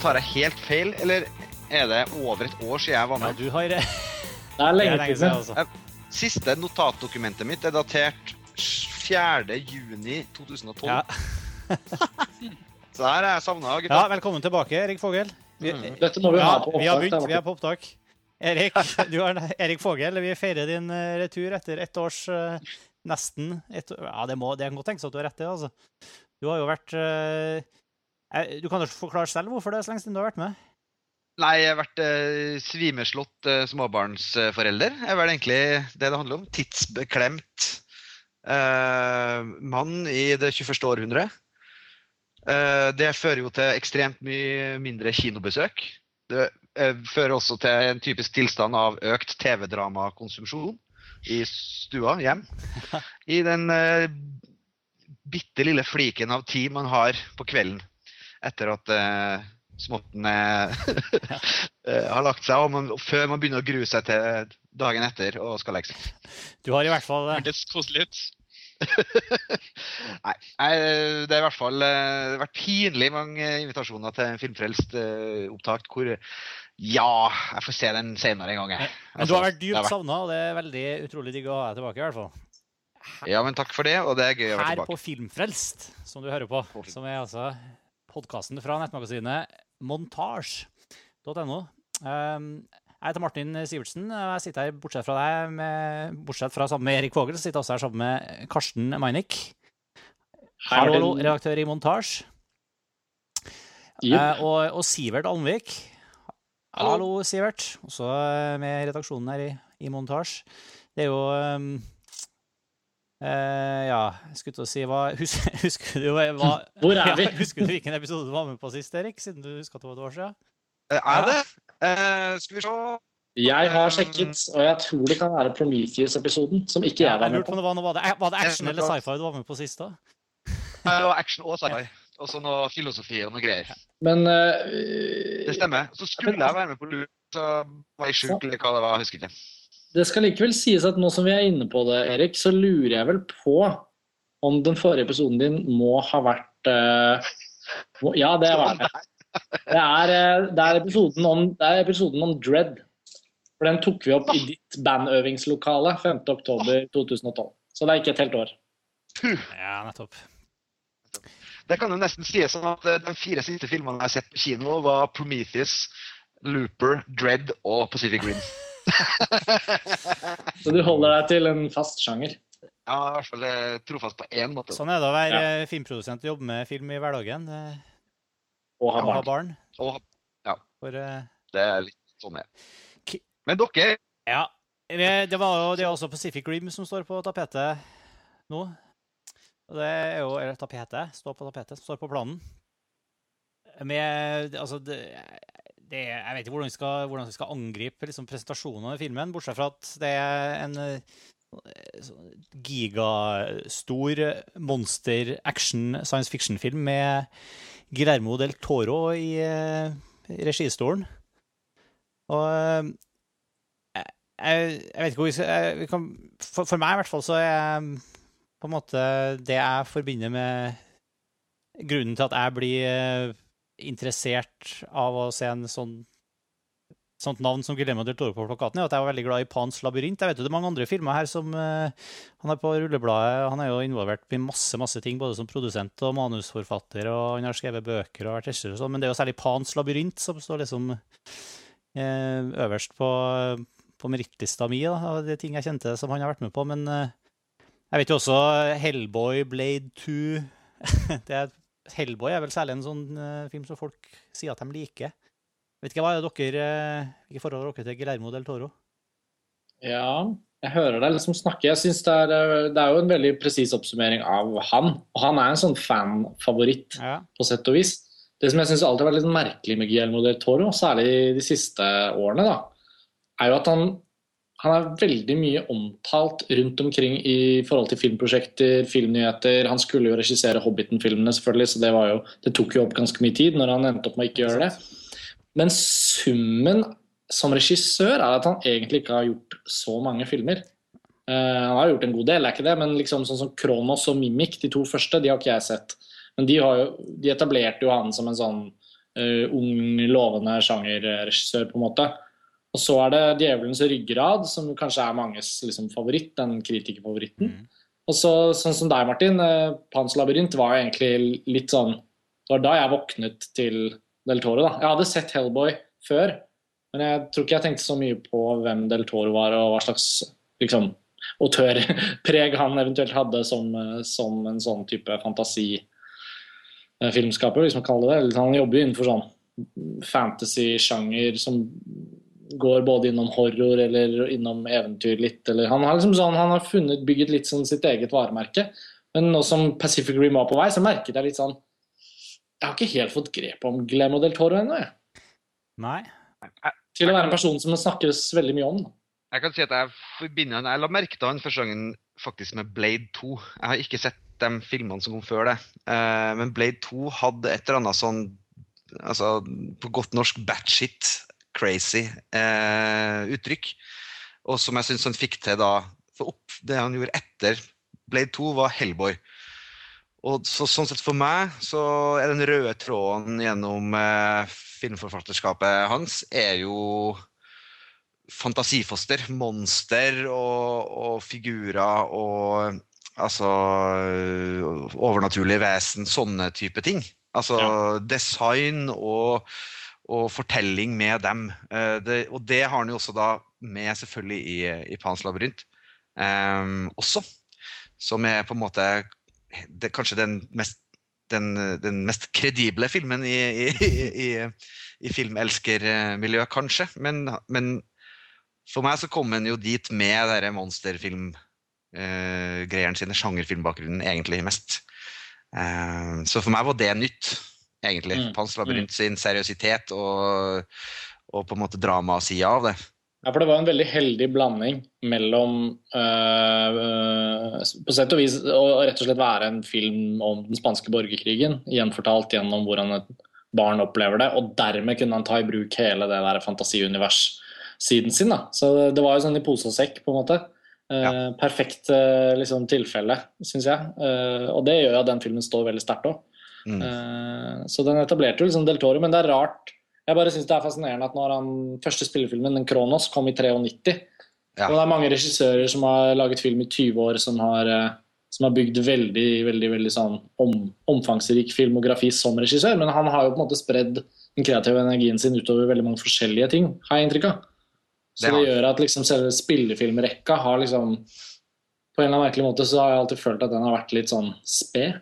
tar jeg helt feil, eller er det over et år siden jeg var med? Ja, du har Det er Det er lenge lenge siden, altså. Siste notatdokumentet mitt er datert 4. juni 2012. Ja. Så her er jeg savna, ja, velkommen tilbake, Erik Fogel. Vi, Mm. Dette må vi ha på vi har begynt, vi er på opptak. Erik, du har, Erik Fogel, vi feirer din eh, retur etter ett års eh, Nesten Et, Ja, det, må, det kan godt tenkes at du har rett i det, altså. Du har jo vært eh, eh, Du kan jo forklare selv hvorfor det er så lenge siden du har vært med? Nei, jeg har vært eh, svimeslått eh, småbarnsforelder. er vel egentlig det det handler om. Tidsbeklemt eh, mann i det 21. århundret. Eh, det fører jo til ekstremt mye mindre kinobesøk. Det eh, fører også til en typisk tilstand av økt TV-dramakonsumsjon i stua hjem. I den bitte lille fliken av tid man har på kvelden etter at uh, småtten eh, har lagt seg, og man, før man begynner å grue seg til dagen etter og skal legge seg. Du har i hvert fall Hørtes koselig ut. Nei, det har i hvert fall vært pinlig mange invitasjoner til en filmfrelst opptak hvor ja, jeg får se den senere en gang. jeg. Men du har vært det dypt savna, og det er veldig utrolig digg å ha deg tilbake, i hvert fall. Ja, men takk for det, og det er gøy å være tilbake. Her på. Filmfrelst, som du hører på, På som er altså podkasten fra nettmagasinet montasj.no. Um, jeg heter Martin Sivertsen, og jeg sitter her bortsett fra deg, med, bortsett fra sammen med Erik Vågel, så sitter jeg også her sammen med Karsten Meinick. Hallo, redaktør i Montasj. Jepp. Eh, og, og Sivert Almvik. Hallo. Hallo, Sivert. Også eh, med redaksjonen her i, i Montasj. Det er jo eh, Ja, skulle til å si hva Husker, husker du hva, hva Hvor er vi? Ja, husker du hvilken episode du var med på sist, Erik? Siden du husker at det var et år siden? Eh, Er det? Uh, skal vi se Jeg har sjekket, og jeg tror det kan være Prometheus-episoden, som ikke jeg var med på det var var det, var det action eller sci-fi du var med på sist? da? Det var action og sci-fi. Og så noe filosofi og noe greier. Men Det eh, stemmer. Så skulle jeg være med på lur, så var jeg sjuk, eller hva det var. Husker ikke. Det skal likevel sies at nå som vi er inne på det, Erik, så lurer jeg vel på om den forrige episoden din må ha vært uh, må- Ja, det var det. Det er, eh, det er, episoden, om, det er episoden om Dread. For den tok vi opp i ditt bandøvingslokale 5.10.2012. Så det er ikke et helt år. Ja, nettopp. Det kan jo nesten sies som at eh, de fire siste filmene jeg har sett på kino, var Prometheus, Looper, Dread og Pacific Rim. Så du holder deg til en fast sjanger. Ja, i hvert fall eh, trofast på én måte. Sånn er det å være ja. filmprodusent og jobbe med film i hverdagen. eh, Og ha Og ha barn. barn. Og For uh... det er litt sånn det er. Men dere Ja. Det var jo det er også Pacific Rim som står på tapetet nå. Og det er jo Eller tapetet. Står på tapetet. Står på planen. Med Altså, det, det Jeg vet ikke hvordan vi skal, hvordan vi skal angripe liksom, presentasjonen av filmen, bortsett fra at det er en eh, sånn gigastor monster action science fiction-film med Guillermo del Toro i i registolen. Og eh, jeg, jeg vet ikke hvor vi skal jeg, kan, for, for meg i hvert fall så er på en måte det jeg forbinder med grunnen til at jeg blir eh, interessert av å se en sånn sånt navn som Guillermo del Toro på plakaten, er at jeg var veldig glad i Pans labyrint. Jeg vet jo det er mange andre filmer her som uh, Han er på rullebladet, han er jo involvert i masse masse ting, både som produsent og manusforfatter, og han har skrevet bøker og vært regissør og sånn, men det er jo særlig Pans labyrint som står liksom uh, øverst på på merittlista mi da, av de ting jeg kjente som han har vært med på. Men uh, jeg vet jo også Hellboy, Blade 2 det er, Hellboy er vel særlig en sånn uh, film som folk sier at de liker. Vet ikke hva er det dere uh, Hvilke forhold har dere til Guillermo del Toro? Ja, jeg hører deg liksom snakke. Jeg synes det er, eh, det er jo en veldig presis oppsummering av han. Og han er en sånn fanfavoritt Ja. på sett og vis. Det som jeg syns alltid har vært litt merkelig med Guillermo del Toro, særlig de siste årene, da, er jo at han, han er veldig mye omtalt rundt omkring i forhold til filmprosjekter, filmnyheter. Han skulle jo regissere Hobbiten-filmene, selvfølgelig, så det, jo, det tok jo opp ganske mye tid når han endte opp med å ikke gjøre det. Men summen som regissør er at han egentlig ikke har gjort så mange filmer. Uh, han har gjort en god del, er ikke det, men liksom sånn som Kronos og Mimik, de to første, de har ikke jeg sett. Men de, jo, de etablerte jo han som en sånn uh, ung, lovende sjangerregissør, på en måte. Og så er det 'Djevelens ryggrad', som kanskje er manges liksom, favoritt, den kritikerfavoritten. Mm. Og så, sånn som deg, Martin, uh, 'Pans labyrint' var jo egentlig litt sånn Det var da jeg våknet til Del Toro. da. Jeg hadde sett 'Hellboy' før, men jeg tror ikke jeg tenkte så mye på hvem Del Toro var, og hva slags liksom, autørpreg han eventuelt hadde som, som en sånn type fantasifilmskaper, hvis man kaller det det. Han jobber jo innenfor sånn fantasy-sjanger som går både innom horror eller innom eventyr litt. Eller, han, har liksom sånn, han har funnet, bygget litt sånn sitt eget varemerke. Men nå som Pacific Rim var på vei, så merket jeg litt sånn Jeg har ikke helt fått grep om Glem og Del Toro ennå, jeg. Nei. Til å være en person som det snakkes veldig mye om. Jeg kan si at jeg forbinder han Jeg la merke til han første gangen faktisk med Blade 2. Jeg har ikke sett de filmene som kom før det. Uh, men Blade 2 hadde et eller annet sånn altså, På godt norsk batshit crazy eh, uttrykk. Og som jeg syns han fikk til da For opp det han gjorde etter Blade 2, var Hellboy. Og så, sånn sett For meg så er den røde tråden gjennom eh, filmforfatterskapet hans er jo fantasifoster. Monster og, og figurer og altså overnaturlige vesen. Sånne type ting. Altså ja. design og, og, fortelling med dem. Uh, det, og det har han jo også da med selvfølgelig i, i Pans labyrint um, også. Som er på en måte det, kanskje den mest, den, den mest kredible filmen i, i, i, i filmelskermiljøet, kanskje. Men, men, for meg så kom han jo dit med denne monsterfilmgreiene uh, sine, sjangerfilmbakgrunnen, egentlig mest. Uh, så for meg var det nytt, egentlig. Mm. Pans labyrint mm. sin seriøsitet og, og på en måte dramasida av det. Ja, for Det var en veldig heldig blanding mellom øh, på sett og vis å rett og slett være en film om den spanske borgerkrigen, gjenfortalt gjennom hvordan et barn opplever det, og dermed kunne han ta i bruk hele det der fantasiunivers-siden sin. da. Så det var jo sånn i pose og sekk, på en måte. Ja. Uh, perfekt uh, liksom, tilfelle, syns jeg. Uh, og det gjør at den filmen står veldig sterkt òg. Mm. så den etablerte jo liksom Del Toro, men det er rart jeg bare syns det er fascinerende at når han første spillefilmen, den 'Kronos', kom i 93 ja. Og det er mange regissører som har laget film i 20 år, som har, eh, som har bygd veldig veldig, veldig sånn om, omfangsrik filmografi som regissør, men han har jo på en måte spredd den kreative energien sin utover veldig mange forskjellige ting, har jeg inntrykk av. Så det, det gjør at liksom selve spillefilmrekka har liksom På en eller annen merkelig måte så har jeg alltid følt at den har vært litt sånn sped.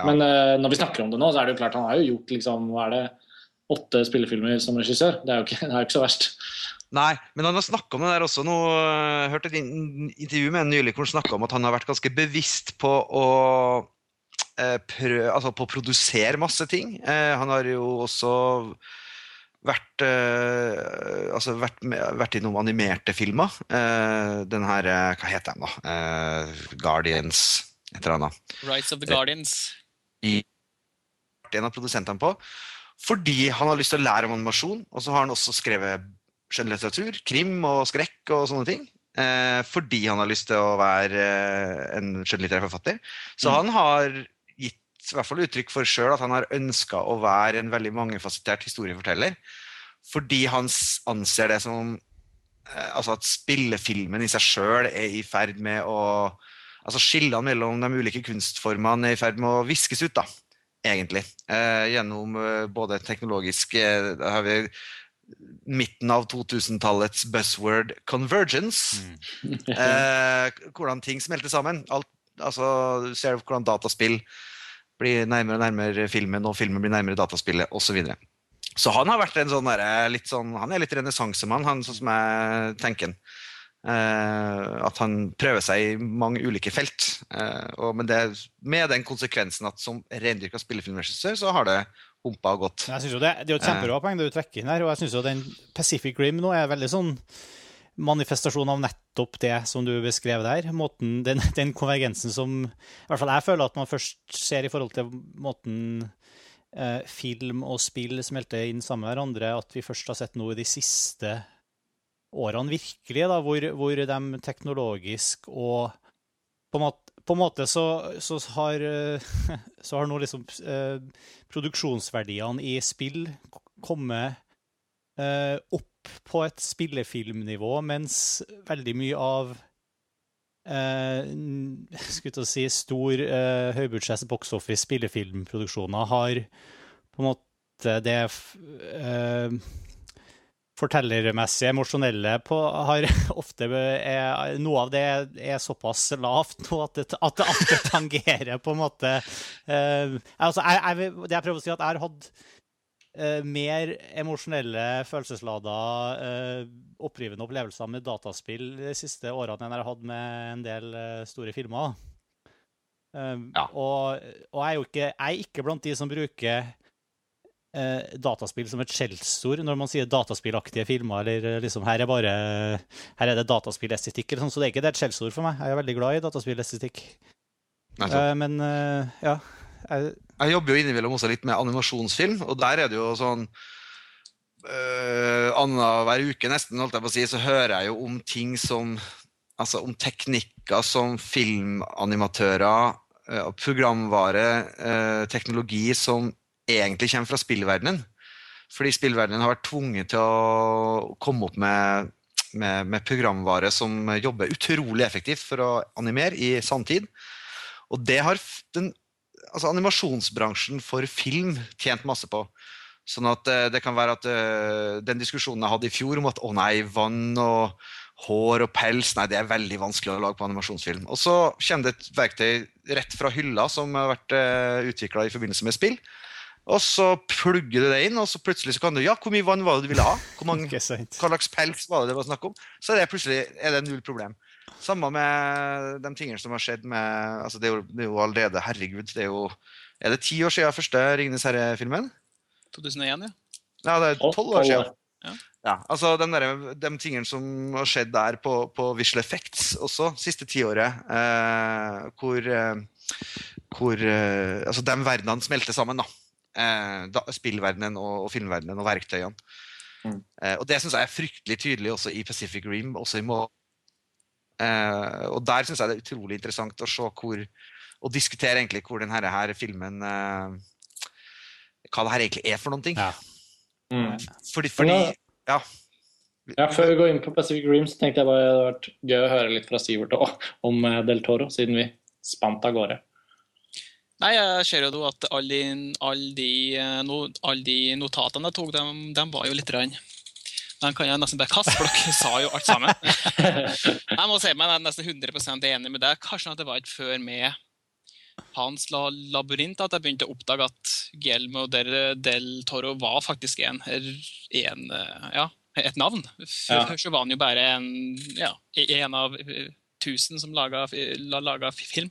Ja. Men uh, når vi snakker om det nå, så er det jo klart han har jo gjort liksom Hva er det åtte spillefilmer som regissør. Det er jo ikke, er jo ikke så verst. Nei, men han har snakka om det der også. Nå eh, hørte et intervju med en nylig hvor han snakka om at han har vært ganske bevisst på å eh, prøve, altså på å produsere masse ting. Eh, han har jo også vært, altså vært, vært innom animerte filmer. den her Hva heter den, da? Guardians, et eller annet. Rights of the Guardians. I, en av produsentene på. Fordi han har lyst til å lære om animasjon, og så har han også skrevet skjønnlitteratur, krim og skrekk og sånne ting. Eh, fordi han har lyst til å være eh, en skjønnlitterær forfatter. Så mm. han har gitt i hvert fall uttrykk for sjøl at han har ønska å være en veldig mangefasettert historieforteller. Fordi han anser det som eh, altså at spillefilmen i seg sjøl er i ferd med å altså Skillene mellom de ulike kunstformene er i ferd med å viskes ut. da egentlig. Eh, gjennom eh, både teknologisk eh, Da har vi midten av 2000-tallets buzzword convergence. Mm. eh, hvordan ting smelter sammen. Alt, altså, du ser hvordan dataspill blir nærmere og nærmere filmen, og filmen blir nærmere dataspillet, osv. Så, så han har vært en sånn, der, litt sånn Han er litt renessansemann, han sånn som jeg tenker. Uh, at han prøver seg i mange ulike felt. Uh, og, men det, med den konsekvensen at som rendyrka spillefilmregissør, så har det humpa og gått. Jeg synes jo det, det er jo et kjempebra poeng det du trekker inn her. Og jeg syns den Pacific Rim nå er veldig sånn manifestasjon av nettopp det som du beskrev der. Måten, den, den, konvergensen som i hvert fall jeg føler at man først ser i forhold til måten uh, film og spill smelter inn sammen med hverandre, at vi først har sett noe i de siste årene virkelig, da, hvor, hvor de teknologisk og på en måte på en måte så, så har, så har nå liksom eh, produksjonsverdiene i spill kommet eh, opp på et spillefilmnivå, mens veldig mye av eh, skulle til å si stor eh, høybudsjetts box office spillefilmproduksjoner har på en måte det eh, fortellermessige, emosjonelle på, har ofte er, Noe av det er såpass lavt nå at det, at, at det tangerer på en måte uh, altså jeg, jeg, Det jeg prøver å si, at jeg har hatt uh, mer emosjonelle, følelseslada, uh, opprivende opplevelser med dataspill de siste årene enn jeg har hatt med en del eh, store filmer. Eh, Ja. Og, og jeg er jo ikke, jeg er ikke blant de som bruker eh, dataspill som et skjellsord når man sier dataspillaktige filmer. eller eh, liksom Her er bare, her er det dataspillestetikk, eller sånn, så det er ikke det et skjellsord for meg. Jeg er veldig glad i dataspillestetikk. Eh, men eh, ja. Jeg, Jeg jobber jo innimellom også litt med animasjonsfilm, og der er det jo sånn uh, Annenhver uke nesten, holdt jeg på å si, så hører jeg jo om ting som Altså om teknikker som filmanimatører, eh, programvare, eh, teknologi som egentlig kommer fra spillverdenen. Fordi spillverdenen har vært tvunget til å komme opp med, med, med programvare som jobber utrolig effektivt for å animere i sanntid. Og det har den altså animasjonsbransjen for film tjent masse på. Sånn at eh, det kan være at eh, den diskusjonen jeg hadde i fjor om at å nei, vann og hår og pels, nei, det er veldig vanskelig å lage på animasjonsfilm. Og så kommer det et verktøy rett fra hylla som har vært uh, utvikla i forbindelse med spill. Og så plugger du det inn, og så plutselig så kan du Ja, hvor mye vann var det du ville ha? Hvor mange, hva slags pels var det det var snakk om? Så er det plutselig er det null problem. Samme med de tingene som har skjedd med altså det, er jo, det er jo allerede Herregud, det er jo Er det ti år siden første Ringenes herre-filmen? 2001, ja. Ja, det er tolv år siden. Ja. Ja, altså den der, De tingene som har skjedd der på, på Visual Effects også, siste tiåret, eh, hvor, eh, hvor eh, Altså de verdenene smelter sammen, da. Eh, da spillverdenen og, og filmverdenen og verktøyene. Mm. Eh, og det syns jeg er fryktelig tydelig også i Pacific Ream, også i må eh, Og der syns jeg det er utrolig interessant å se hvor Og diskutere egentlig hvor denne her filmen eh, Hva det her egentlig er for noen ting. Ja. Mm. Fordi, fordi Ja. Ja, Før vi går inn på Pacific Rim, så tenkte jeg bare det hadde vært gøy å høre litt fra Sivert òg om eh, Del Toro, siden vi spant av gårde. Nei, jeg ser jo at alle de, alle de, eh, no, all de notatene jeg tok, de, de var jo litt rann. Den kan jeg nesten bare kaste, for dere sa jo alt sammen. Jeg må si meg jeg er nesten 100% enig med deg. Kanskje at det var ikke før med hans la labyrint at jeg begynte å oppdage at Gelmo del, del Toro var faktisk en, en eh, ja, et navn. Før Ja. var han jo bare en, ja, en av eh, tusen som laga film.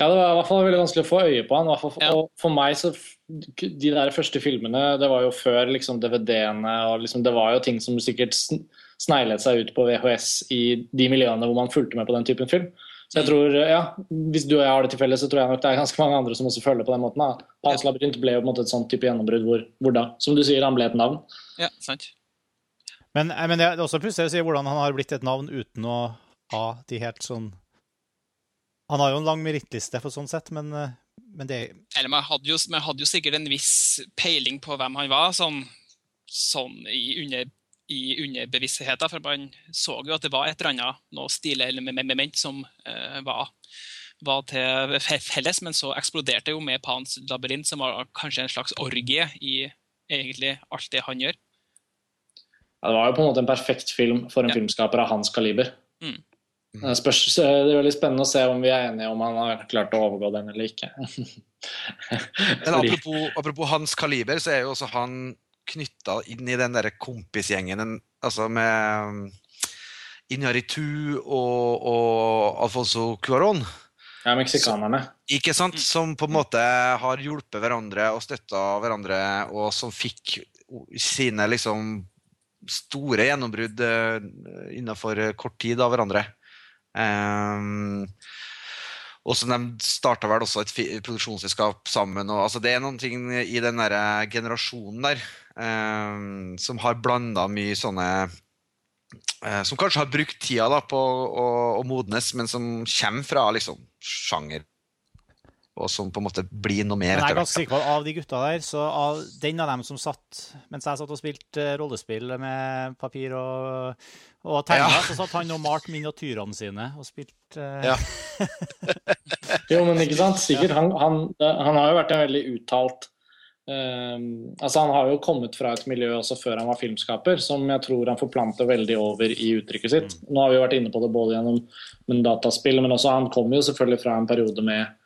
Ja, det var i hvert fall veldig vanskelig å få øye på han. hvert fall for, Ja. og for meg så De der første filmene, det var jo før liksom DVD-ene og liksom Det var jo ting som sikkert sn- sneglet seg ut på VHS i de miljøene hvor man fulgte med på den typen film. Så jeg tror, ja, Hvis du og jeg har det til felles, så tror jeg nok det er ganske mange andre som også følger på den måten. da. Pans labyrint ble jo på en måte et sånt type gjennombrudd hvor, hvor da, som du sier, han ble et navn. Ja, sant? Men, eh, men det er også pussig å si hvordan han har blitt et navn uten å ha de helt sånn Han har jo en lang merittliste for sånn sett, men, eh, men det Eller man hadde, jo, man hadde jo sikkert en viss peiling på hvem han var, sånn, sånn i, under, i underbevisstheten. For man så jo at det var et eller annet noe stilig element som eh, var, var til felles, men så eksploderte det jo med Pans labyrint, som var kanskje en slags orgie i egentlig alt det han gjør. Ja, det var jo på en måte en perfekt film for en Ja. filmskaper av hans kaliber. Mm. Det, spørs, det er veldig spennende å se om vi er enige om han har klart å overgå den eller ikke. Men apropos, apropos hans kaliber, så er jo også han knytta inn i den derre kompisgjengen altså med um, Iñárritu og, og Alfonso Cuarón. Ja, meksikanerne. Ikke sant? Som på en måte har hjulpet hverandre og støtta hverandre, og som fikk sine liksom store gjennombrudd uh, innenfor kort tid av hverandre. Um, og så De starta vel også et produksjonsselskap sammen. Og, altså det er noen ting i den der generasjonen der um, som har blanda mye sånne uh, som kanskje har brukt tida da, på å, å modnes, men som kommer fra liksom, sjanger. Og som på en måte blir noe mer Men jeg er ganske sikker på at av de gutta der, så av den av dem som satt Mens jeg satt og spilte eh, rollespill med papir og, og tegna, Ja. så satt han og malte miniatyrene sine og spilte uh... Ja. Jo, men ikke sant? Sikkert. Han, han, han har jo vært en veldig uttalt Um, Altså, han har jo kommet fra et miljø også før han var filmskaper, som jeg tror han forplanter veldig over i uttrykket sitt. Nå har vi jo vært inne på det både gjennom men dataspill, men også han kommer jo selvfølgelig fra en periode med,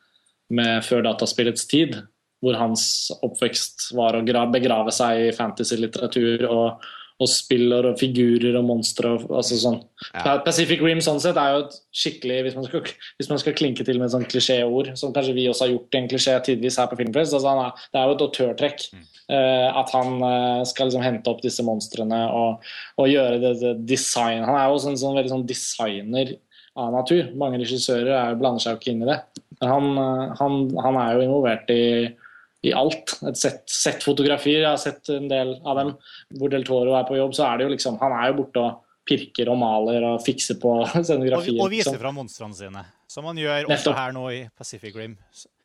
med før dataspillets tid, hvor hans oppvekst var å begrave seg i fantasy-litteratur og, og spiller og figurer og monstre altså sånn. Ja. Pacific Rim sånn sett er jo et skikkelig Hvis man skal, hvis man skal klinke til med et sånt klisjéord, som kanskje vi også har gjort i en klisjé tidvis her på Filmfest altså er, Det er jo et autørtrekk eh, at han eh, skal liksom hente opp disse monstrene og, og gjøre det, det design Han er jo også en sånn veldig sånn designer av natur. Mange regissører er, blander seg jo ikke inn i det. Men han, eh, han, han er jo involvert i i alt. Et sett, sett fotografier, jeg har sett en del av dem. Hvor Del Toro er på jobb, så er det jo liksom Han er jo borte og pirker og maler og fikser på og, scenografier. og viser liksom. fram monstrene sine. Som han gjør også Nettopp. her nå i Pacific Rim.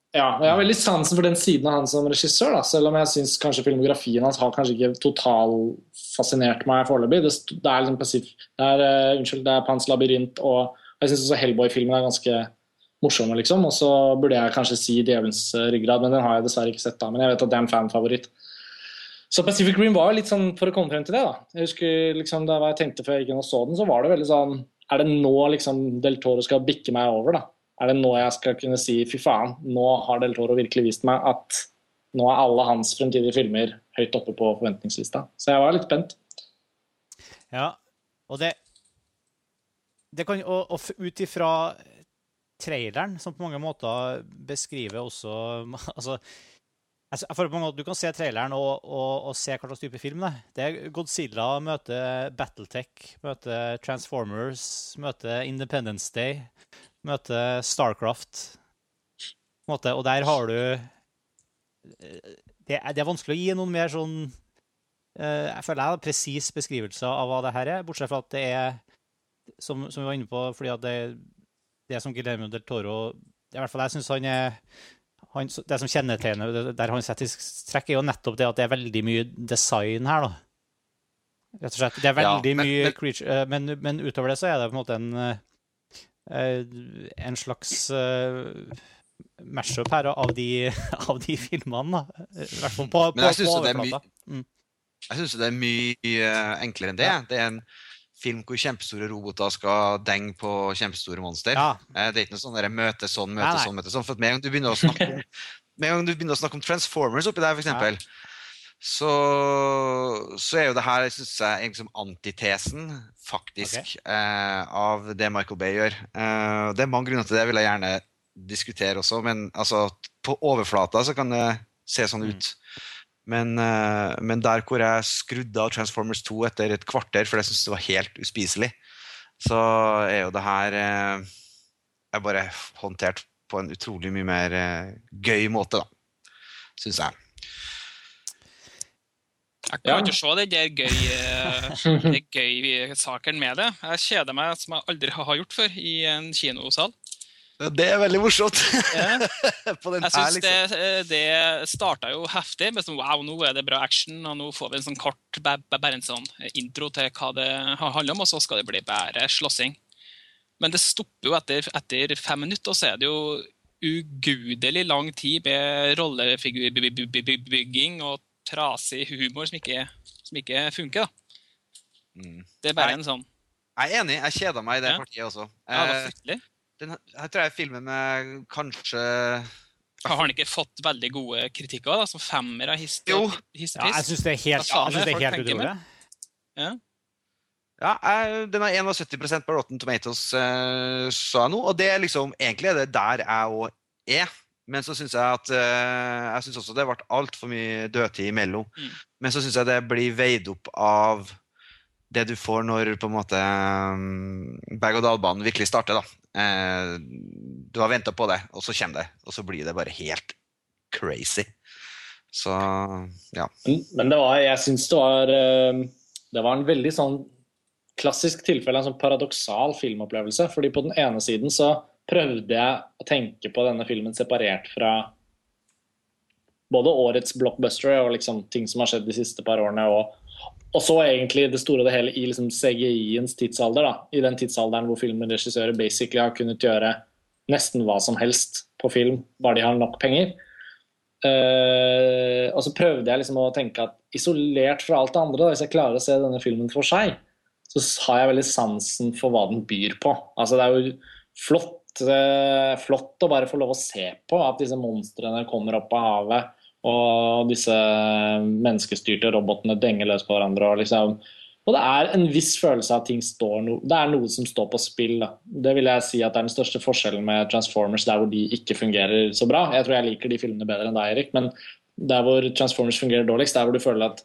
Ja, og Jeg har veldig sansen for den siden av han som regissør, da, selv om jeg syns kanskje filmografien hans har kanskje ikke totalfascinert meg foreløpig. Det, det er liksom Pacific, det er, uh, unnskyld, det er Pans labyrint, og jeg syns også Hellboy-filmen er ganske morsomme, liksom. Og så burde jeg kanskje si Djevelens eh, ryggrad, men den har jeg dessverre ikke sett da. Men jeg vet at det er en fanfavoritt. Så Pacific Rim var jo litt sånn for å komme frem til det, da. Jeg husker liksom da jeg tenkte før jeg gikk inn og så den, så var det veldig sånn Er det nå liksom Del Toro skal bikke meg over, da? Er det nå jeg skal kunne si fy faen, nå har Del Toro virkelig vist meg at nå er alle hans fremtidige filmer høyt oppe på forventningslista. Så jeg var litt spent. Ja, og det det kan, og, og ut ifra traileren, som på mange måter beskriver også altså, altså, jeg føler på mange måter Du kan se traileren og, og, og se hva slags type film det er. Det er Godzilla møter Battletech, møter Transformers, møter Independence Day, møter Starcraft. På en måte, og der har du det er, det er vanskelig å gi noen mer sånn eh, Jeg føler jeg presis beskrivelse av hva det her er, bortsett fra at det er som, som vi var inne på, fordi at det, det som Guillermo del Toro i hvert fall jeg synes han er han, Det som kjennetegner der han setter trekk, er jo nettopp det at det er veldig mye design her, da. Rett og slett. Det er Ja, veldig men- mye men- creature eh, men, men utover det så er det på en måte en eh, en slags uh, mash-up her av de, av de filmene, da. I hvert fall på, på, Men jeg på synes det er overflata. Mm. Jeg syns det er mye enklere enn det. Ja. Det er en film hvor kjempestore roboter skal denge på kjempestore monster. Ja. Eh, Det er ikke noe sånn der møte sånn, møte Nei, nei. sånn, møte sånn. For med en gang du begynner å snakke om, med en gang du begynner å snakke om Transformers oppi der, for eksempel, så, så er jo det her synes jeg, liksom antitesen, faktisk, eh, av det Michael Bay gjør. Eh, det er mange grunner til det, vil jeg gjerne diskutere også, men altså, på overflata så kan det se sånn Mm. Men, eh, men der hvor jeg skrudde av Transformers 2 etter et kvarter, for jeg syntes det var helt uspiselig, så er jo det her eh, er bare håndtert på en utrolig mye mer eh, gøy måte, da. Syns jeg. Jeg Ja. kan ikke se det der gøy, gøy saken med det. Jeg kjeder meg som jeg aldri har gjort før i en kinosal. Det er veldig morsomt! Ja. Jeg synes liksom. det, det starta jo heftig med sånn wow, nå er det bra action, og nå får vi en sånn kort, ba- ba- bare en sånn intro til hva det handler om, og så skal det bli bare slåssing. Men det stopper jo etter, etter fem minutter, og så er det jo ugudelig lang tid med rollefigurbygging og trasig humor som ikke, som ikke funker. Mm. Det er bare en sånn Jeg er enig, jeg kjeda meg i det Ja. partiet også. ja, det var Eh, fryktelig. Den, her tror jeg filmen er kanskje Har han ikke fått veldig gode kritikker, da, som femmer av hist Jo. Ja, jeg syns det er helt, ja, det er helt utrolig. Ja, jeg, den har 71% på Rotten Tomatoes, eh, sa jeg nå. Og det er liksom, egentlig er det der jeg òg er. Men så syns jeg at eh, Jeg synes også det ble altfor mye dødtid imellom. Mm. Men så syns jeg det blir veid opp av det du får når på en måte um, berg-og-dal-banen virkelig starter. da. Eh, du har venta på det, og så kommer det. Og så blir det bare helt crazy. Så ja. Men, men det var, jeg syns det var eh, Det var en veldig sånn klassisk tilfelle en sånn paradoksal filmopplevelse. fordi på den ene siden så prøvde jeg å tenke på denne filmen separert fra både årets blockbuster og liksom ting som har skjedd de siste par årene, og, og så egentlig det store og det hele i liksom CGI-ens tidsalder. da, I den tidsalderen hvor filmregissører basically har kunnet gjøre nesten hva som helst på film, bare de har nok penger. Uh, og så prøvde jeg liksom å tenke at isolert fra alt det andre, da, hvis jeg klarer å se denne filmen for seg, så har jeg veldig sansen for hva den byr på. Altså Det er jo flott, uh, flott å bare få lov å se på at disse monstrene kommer opp av havet og disse menneskestyrte robotene denger løs på hverandre. Og, liksom, og det er en viss følelse av at ting står no, det er noe som står på spill. Da. Det vil jeg si at er den største forskjellen med Transformers, der hvor de ikke fungerer så bra. Jeg tror jeg liker de filmene bedre enn deg, Erik, men der hvor Transformers fungerer dårligst, der hvor du føler at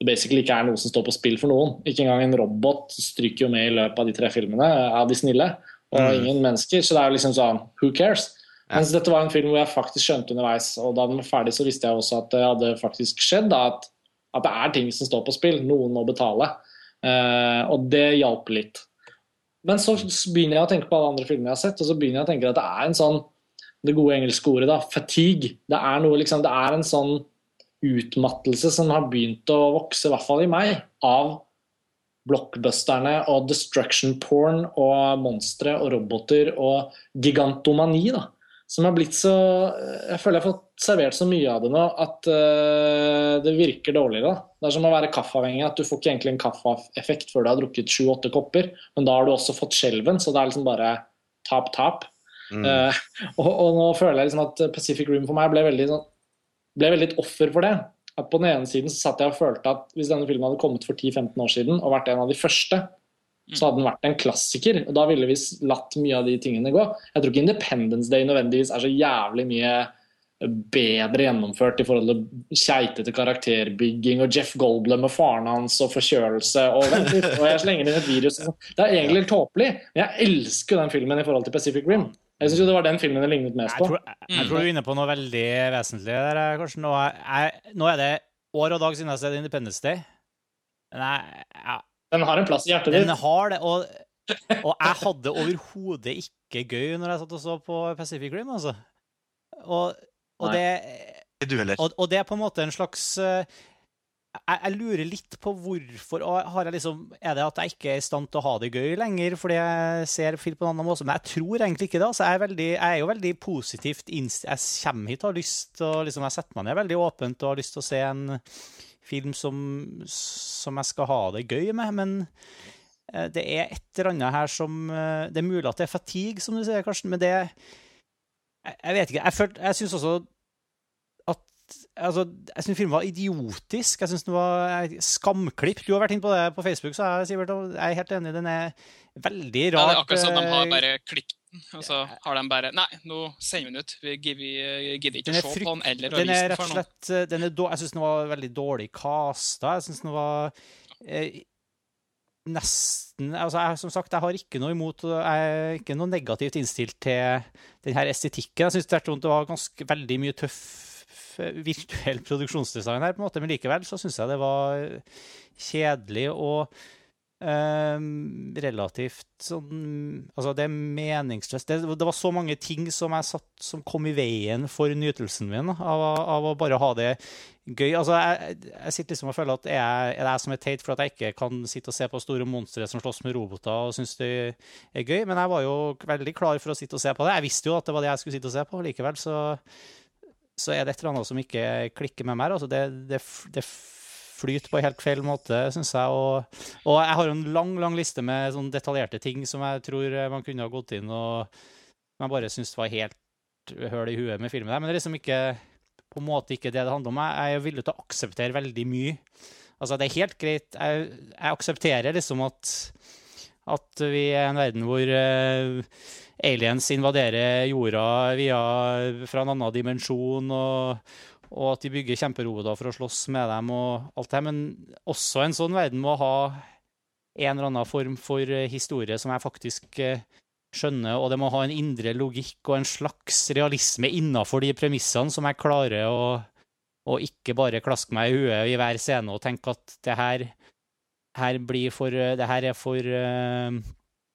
det basically ikke er noe som står på spill for noen. Ikke engang en robot stryker jo med i løpet av de tre filmene av de snille, og mm. ingen mennesker. Så det er jo liksom sånn Who cares? Mens dette var en film hvor jeg faktisk skjønte underveis, og da den var ferdig, så visste jeg også at det hadde faktisk skjedd. Da, at, at, det er ting som står på spill. Noen må betale. Uh, og det hjalp litt. Men så begynner jeg å tenke på alle andre filmer jeg har sett, og så begynner jeg å tenke at det er en sånn Det gode engelske ordet, da. Fatigue. Det er, noe, liksom, det er en sånn utmattelse som har begynt å vokse, i hvert fall i meg, av blockbusterne og destruction porn og monstre og roboter og gigantomani. da som har blitt så Jeg føler jeg har fått servert så mye av det nå at uh, det virker dårligere. Det er som å være kaffeavhengig. at Du får ikke egentlig en kaffeeffekt før du har drukket sju-åtte kopper, men da har du også fått skjelven, så det er liksom bare tap-tap. Mm. Uh, og, og, nå føler jeg liksom at Pacific Room for meg ble veldig, sånn, ble veldig et offer for det. At På den ene siden så satt jeg og følte at hvis denne filmen hadde kommet for 10-15 år siden og vært en av de første, så hadde den vært en klassiker. og Da ville vi latt mye av de tingene gå. Jeg tror ikke Independence Day nødvendigvis er så jævlig mye bedre gjennomført i forhold til keitete karakterbygging og Jeff Goldblum og faren hans og forkjølelse og, og jeg slenger inn et virus. Det er egentlig helt tåpelig, men jeg elsker den filmen i forhold til Pacific Rim. Jeg syns det var den filmen det lignet mest på. Jeg tror, jeg tror, du er inne på noe veldig vesentlig der, Karsten. Nå er, nå er det år og dag siden jeg har sett Independence Day. Men jeg, jeg den har en plass i hjertet ditt. Den har det, og, og jeg hadde overhodet ikke gøy når jeg satt og så på Pacific Rim, altså. Og, og det og, og, det er på en måte en slags eh, jeg, jeg, lurer litt på hvorfor. og liksom, Er det at jeg ikke er i stand til å ha det gøy lenger fordi jeg ser film på en annen måte? Men jeg tror egentlig ikke det. Altså, jeg, er veldig, jeg, er jo veldig positivt innstilt. Jeg kommer hit og har lyst til å liksom, Jeg setter meg ned veldig åpent og har lyst til å se en film som, som, jeg skal ha det gøy med. Men eh, det er et eller annet her som eh, Det er mulig at det er fatigue, som du sier, Karsten, men det Jeg, jeg vet ikke. Jeg, følte, jeg syns også at altså, Jeg syns filmen var idiotisk. Jeg syns den var skamklipp. Du har vært inne på det på Facebook, så jeg, Sivert, jeg er helt enig. Den er veldig rar. Ja, det er akkurat sånn de har eh, bare klippet og så har de bare Nei, nå sender vi den ut. Vi gidder ikke å se på den eller å vise den for noen. Eh, den er, jeg syns den var veldig dårlig casta. Jeg syns den var eh, nesten altså jeg, Som sagt, jeg har ikke noe imot Jeg er ikke noe negativt innstilt til denne estetikken. Jeg syns det var ganske veldig mye tøff virtuell produksjonsdesign her, på en måte, men likevel så syns jeg det var kjedelig. og Um, relativt sånn Altså, det er meningsløst. Det, det, var så mange ting som, satt, som kom i veien for nytelsen min av, av, å bare ha det gøy. Altså, jeg, jeg sitter liksom og føler at jeg, er jeg som er teit for at jeg ikke kan sitte og se på store monstre som slåss med roboter og synes det er gøy. Men jeg var jo veldig klar for å sitte og se på det. Jeg visste jo at det var det jeg skulle sitte og se på. Likevel så, så er det et eller annet som ikke klikker med meg. Altså, det, det, det flyter på helt feil måte, syns jeg. Og, og, jeg har en lang lang liste med sånn detaljerte ting som jeg tror man kunne ha gått inn og man bare syns var helt høl i huet med filmen. der, Men det er liksom ikke på en måte ikke det det handler om. Jeg er villig til å akseptere veldig mye. Altså, det er helt greit. Jeg, jeg aksepterer liksom at, at vi er en verden hvor uh, aliens invaderer jorda via, fra en annen dimensjon. og og at de bygger kjemperoboter for å slåss med dem og alt det. Men også en sånn verden må ha en eller annen form for eh, historie som jeg faktisk eh, skjønner, og det må ha en indre logikk og en slags realisme innafor de premissene som jeg klarer å, og ikke bare klaske meg i huet i hver scene og tenke at det her her blir for Det her er for eh,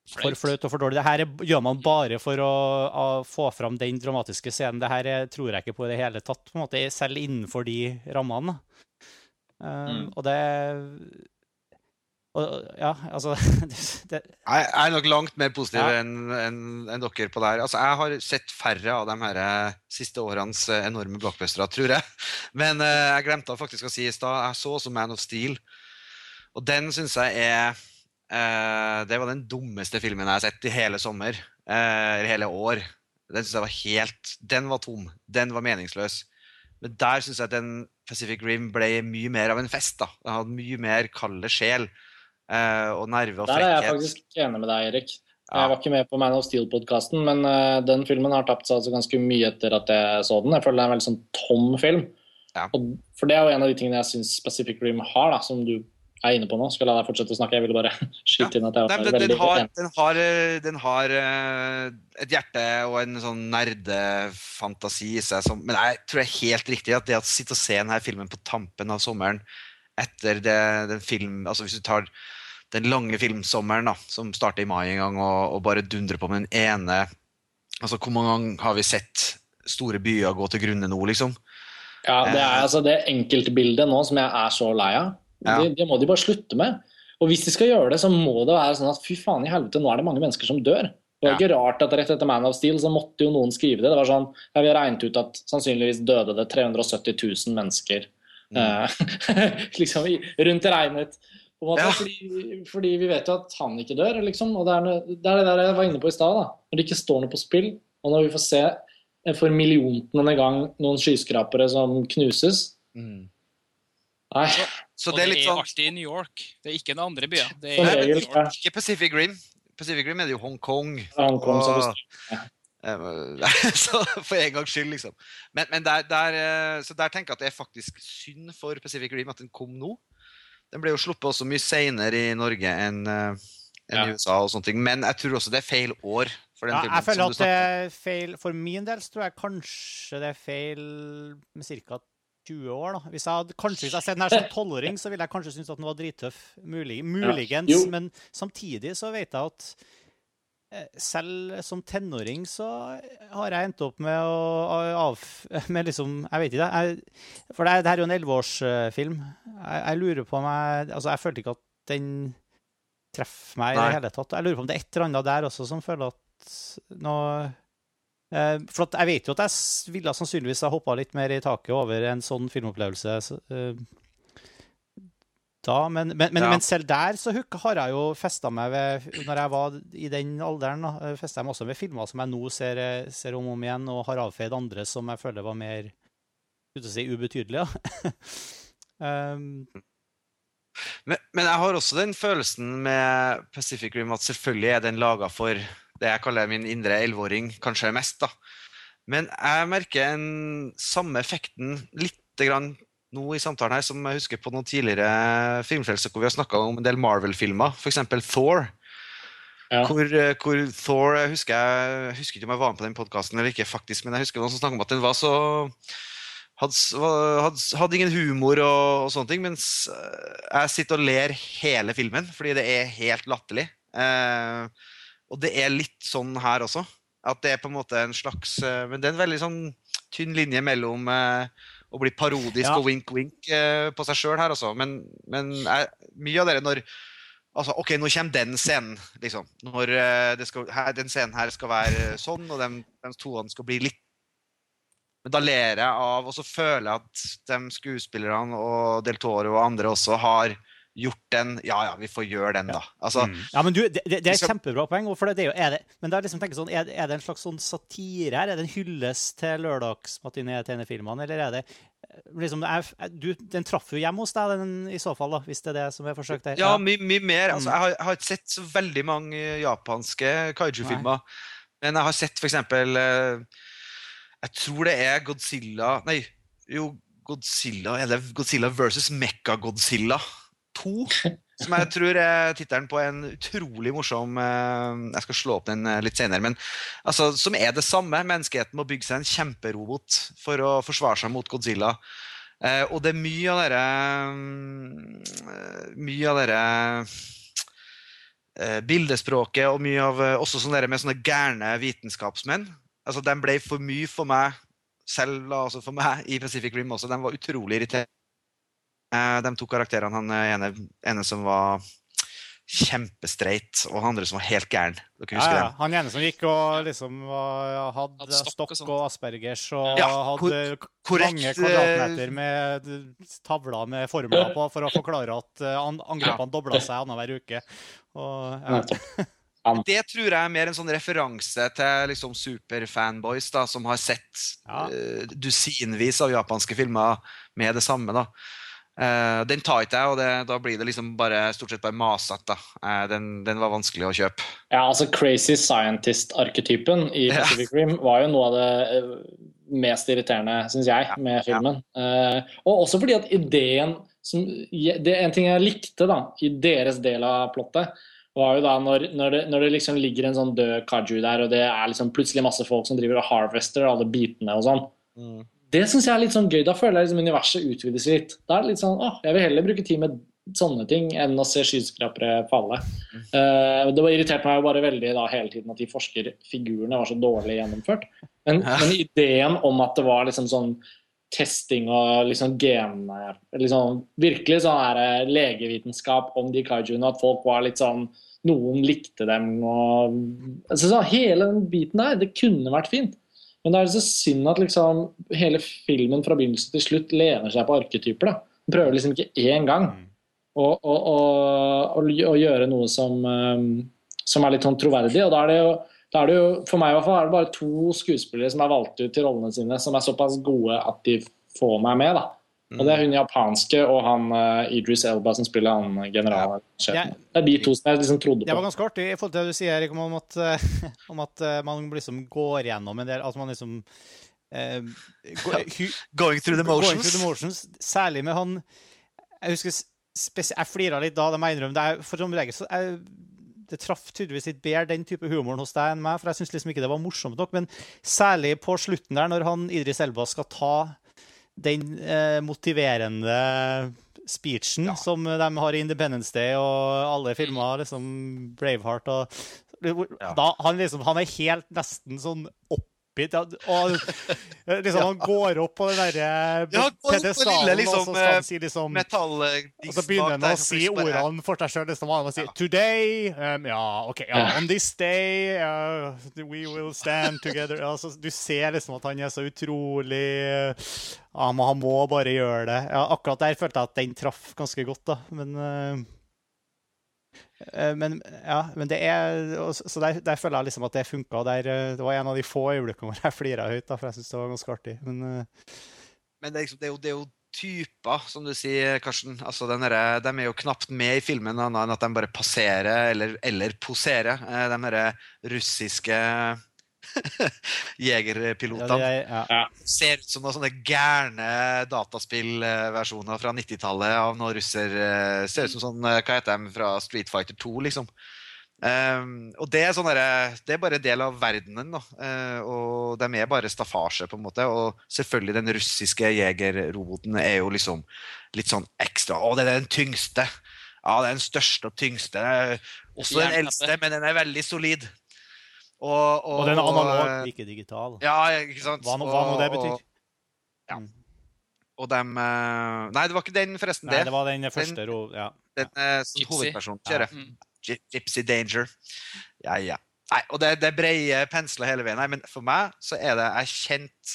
for Flaut. og for dårlig. Det her er, gjør man bare for å, å få fram den dramatiske scenen. Det her er, tror jeg ikke på i det hele tatt, på en måte, selv innenfor de rammene. Eh, Mm. Og det og, Ja, altså det, Jeg jeg er nok langt mer positiv Ja. enn en, en dere på det her. Altså, jeg har sett færre av de her eh, siste årenes eh, enorme blockbustere, tror jeg. Men uh, jeg glemte faktisk å si i stad, jeg så også Man of Steel. Og den syns jeg er eh, Det var den dummeste filmen jeg har sett i hele sommer. eh, Eller hele år. Den synes jeg var helt Den var tom. Den var meningsløs. Men der syns jeg den Pacific Rim ble mye mer av en fest. da. Den hadde mye mer kalde sjel. eh, og nerve og frekkhet. Der er jeg faktisk enig med deg, Erik. Ja. Jeg var ikke med på Man of Steel-podkasten, men den filmen har tapt seg altså ganske mye etter at jeg så den. Jeg føler det er en veldig sånn tom film. Ja. Og, for det er jo en av de tingene jeg syns Pacific Rim har, da, som du er inne på nå. Skal la deg fortsette å snakke, jeg ville bare skyte inn at jeg var Nei, den, veldig den har, den har, eh, den har eh, et hjerte og en sånn nerdefantasi i seg. Som, men jeg tror det er helt riktig at det å sitte og se denne filmen på tampen av sommeren etter det, den film, altså Hvis du tar den lange filmsommeren da, som starter i mai en gang, og, og bare dundrer på med den ene altså Hvor mange ganger har vi sett store byer gå til grunne nå, liksom? Ja, det er altså det enkeltbildet nå som jeg er så lei av. Ja. Det, det må de bare slutte med. Og hvis de skal gjøre det, så må det være sånn at fy faen i helvete, nå er det mange mennesker som dør. Det var Ja. ikke rart at rett etter Man of Steel så måtte jo noen skrive det. Det var sånn, ja, Vi har regnet ut at sannsynligvis døde det 370 000 mennesker Mm. eh, liksom rundt regnet. Ja. fordi, fordi vi vet jo at han ikke dør. liksom, og Det er, noe- det er det der jeg var inne på i stad. Når det ikke står noe på spill, og når vi får se for milliontende gang noen skyskrapere som knuses Nei, Så det er litt sånn alltid i New York. Det er ikke den andre byen. Det er Nei, det er. Ikke Pacific Rim. Pacific Rim er det jo Hongkong. Hongkong som Og- Eh, så for en gangs skyld, liksom. Men, men der, der, eh, så der tenker jeg at det er faktisk synd for Pacific Rim at den kom nå. Den ble jo sluppet også mye seinere i Norge enn eh, enn Ja. i USA. og sånne ting. Men jeg tror også det er feil år for den ja, filmen. jeg føler som du at det er feil For min del så tror jeg kanskje det er feil med ca. 20 år. da. Hvis jeg hadde, kanskje hvis jeg sett den her som tolvåring, så ville jeg kanskje synes at den var drittøff. Mulig, muligens. Ja. Men samtidig så vet jeg at eh, selv som tenåring så har jeg endt opp med å av... Med liksom Jeg vet ikke. Jeg, for det, det her er jo en elleveårsfilm. Jeg, jeg lurer på om jeg Altså, jeg følte ikke at den treffer meg i det hele tatt. Jeg lurer på om det er et eller annet der også som føler at nå For at jeg vet jo at jeg ville sannsynligvis ha hoppa litt mer i taket over en sånn filmopplevelse eh, da, men, men, men, Ja. men selv der så har jeg jo festa meg ved Når jeg var i den alderen, eh, festet jeg meg også ved filmer som jeg nå ser, eh, ser om og om igjen, og har avfeid andre som jeg føler var mer skulle å si, ubetydelige. um, Men, men jeg har også den følelsen med Pacific Rim at selvfølgelig er den laga for det jeg kaller min indre elleveåring, kanskje mest. da. Men jeg merker en samme effekten lite grann nå i samtalen her som jeg husker på noen tidligere filmfrelser hvor vi har snakka om en del Marvel-filmer, f.eks. Thor. Ja. Hvor, eh, hvor Thor jeg husker, jeg, husker ikke om jeg var med på den podkasten eller ikke, faktisk, men jeg husker noen som snakket om at den var så hadde, hadde, hadde ingen humor og, og sånne ting, mens eh, jeg sitter og ler hele filmen fordi det er helt latterlig. Eh, og det er litt sånn her også. At det er på en måte en slags eh, Men det er en veldig sånn tynn linje mellom eh, å bli parodisk Ja. og wink-wink eh, på seg sjøl her, altså. Men, men jeg, mye av det når Altså, OK, nå kommer den scenen, liksom. Når det skal, her, den scenen her skal være sånn, og de, de toene skal bli litt Men da ler jeg av, og så føler jeg at de skuespillerne og Del Toro og andre også har gjort den Ja ja, vi får gjøre den, da. Altså, Mm. Ja, men du, det, det er et kjempebra poeng. For det, det er jo, er det, men det er liksom tenker sånn, er, er det en slags sånn satire her? Er det en hyllest til lørdagsmatiné-tegnefilmene, eller er det liksom, er, er- du, Den traff jo hjemme hos deg, den, i så fall, da, hvis det er det som er forsøkt her. Ja, mye, mye mer. Altså, Mm. jeg, har, jeg har ikke sett så veldig mange eh, japanske kaiju-filmer. Men jeg har sett eksempel eh, Jeg tror det er Godzilla Nei, jo, Godzilla Er det Godzilla versus Mecha-Godzilla 2? Som jeg tror er tittelen på en utrolig morsom eh, Jeg skal slå opp den eh, litt senere. Men altså, som er det samme. Menneskeheten må bygge seg en kjemperobot for å forsvare seg mot Godzilla. Eh, og det er mye av dere Mye av dere eh, bildespråket og mye av eh, også sånne med sånne gærne vitenskapsmenn. Altså, De ble for mye for meg selv, altså for meg i Pacific Rim også. De var utrolig irriterende. Eh, de to karakterene, han eh, ene, ene som var kjempestreit, og han andre som var helt gæren. Dere Ja, husker ja. dem? Han ene som gikk og liksom hadde Hadde stokk stokk og og aspergers og Ja, hadde korrekt, mange eh, kvadratmeter med tavler med formler på for å forklare at an- angrepene dobla seg annenhver uke. Og, ja. Det tror jeg er mer en sånn referanse til liksom superfanboys da, som har sett Ja. dusinvis av japanske filmer med det samme. da. Eh, den tar ikke jeg, og det, da blir det liksom bare stort sett bare masete. Eh, den, den var vanskelig å kjøpe. Ja, altså Crazy Scientist-arketypen i. Pacific Rim var jo noe av det eh, mest irriterende, syns jeg, med filmen. Uh, og også fordi at ideen som, det En ting jeg likte da, i deres del av plottet, var jo da når, når, det, når det liksom ligger en sånn død kaju der, og det er liksom plutselig masse folk som driver og harvester alle bitene og sånn. Det syns jeg er litt sånn gøy. Da føler jeg liksom universet utvides litt. Da er det litt sånn, åh, Jeg vil heller bruke tid med sånne ting enn å se skyskrapere falle. Uh, det var irritert meg jo bare veldig da hele tiden at de forskerfigurene var så dårlig gjennomført. Men, men ideen om at det var liksom sånn testing og liksom gen... Liksom, virkelig sånn her eh, legevitenskap om de kaijuene, at folk var litt sånn Noen likte dem og altså, så Hele den biten der, det kunne vært fint. Men det er så synd at liksom hele filmen fra begynnelse til slutt lener seg på arketyper. da. Den prøver liksom ikke én gang Mm. å, å, å, å, gjøre noe som, um, som er litt sånn troverdig. Og da er det jo da er det jo, For meg i hvert fall er det bare to skuespillere som er valgt ut til rollene sine, som er såpass gode at de får meg med. da. Og Det er hun japanske og han uh, Idris Elba som spiller han generalsjefen. Ja. Det er de to som jeg liksom trodde på. Det var ganske artig i forhold til det du sier Erik, om at, eh, om at eh, man liksom går gjennom en del At man liksom uh, go, hu, Going through the Going motions. through the motions. Særlig med han Jeg husker spes- Jeg flira litt da, det må jeg innrømme. Det er, for som regel så jeg, det traff tydeligvis litt bedre den type humoren hos deg enn meg, for jeg syns liksom ikke det var morsomt nok. Men særlig på slutten der, når han Idris Elba skal ta den eh, motiverende speechen Ja. som de har i Independence Day og alle filmer, liksom Braveheart og Ja. da, han, liksom, han er helt nesten sånn oppgitt. Ja, og liksom, han går opp på den derre Ja, pedestalen, liksom, og så skal han si liksom og så begynner han å si ordene for seg sjøl. Liksom, han må si 'Today' um, Ja, OK. Ja, 'On this day uh, we will stand together'. Altså, du ser liksom at han er så utrolig ja, men Han må bare gjøre det. Ja, akkurat der følte jeg at den traff ganske godt, da. Men uh, eh, men, ja, men det er Så der, der føler jeg liksom at det funka. Eh, det var en av de få øyeblikkene hvor jeg flira høyt, da, for jeg syns det var ganske artig. Men eh, Men det er, liksom, det, er jo, det er jo typer, som du sier, Karsten. Altså, derre- de er jo knapt med i filmen, annet enn at de bare passerer eller, eller poserer. eh, De derre russiske jegerpilotene. Ja, ja. ser ut som noen sånne gærne dataspillversjoner fra 90-tallet av noen russer. eh, Ser ut som sånn, eh, hva heter de, fra Street Fighter 2, liksom. Um, og det er, sånn der, det er bare en del av verdenen. Eh, og de er bare staffasje, på en måte. Og selvfølgelig den russiske jegerroboten er jo liksom litt sånn ekstra. Å, det er den tyngste! Ja, det er den største og tyngste. Også den eldste, men den er veldig solid. Og, Og den er analog, ikke digital. Ja, ikke sant? Hva, hva nå det Og- betyr. og- ja. Mm. Og dem eh, Nei, det var ikke den, forresten. Nei, det. det var den første ro... Ja. Den eh, som hovedpersonen Ja. Mm. Gypsy Danger. Ja, ja. Nei, og det, det er breie pensler hele veien. Nei, men for meg så er det jeg kjent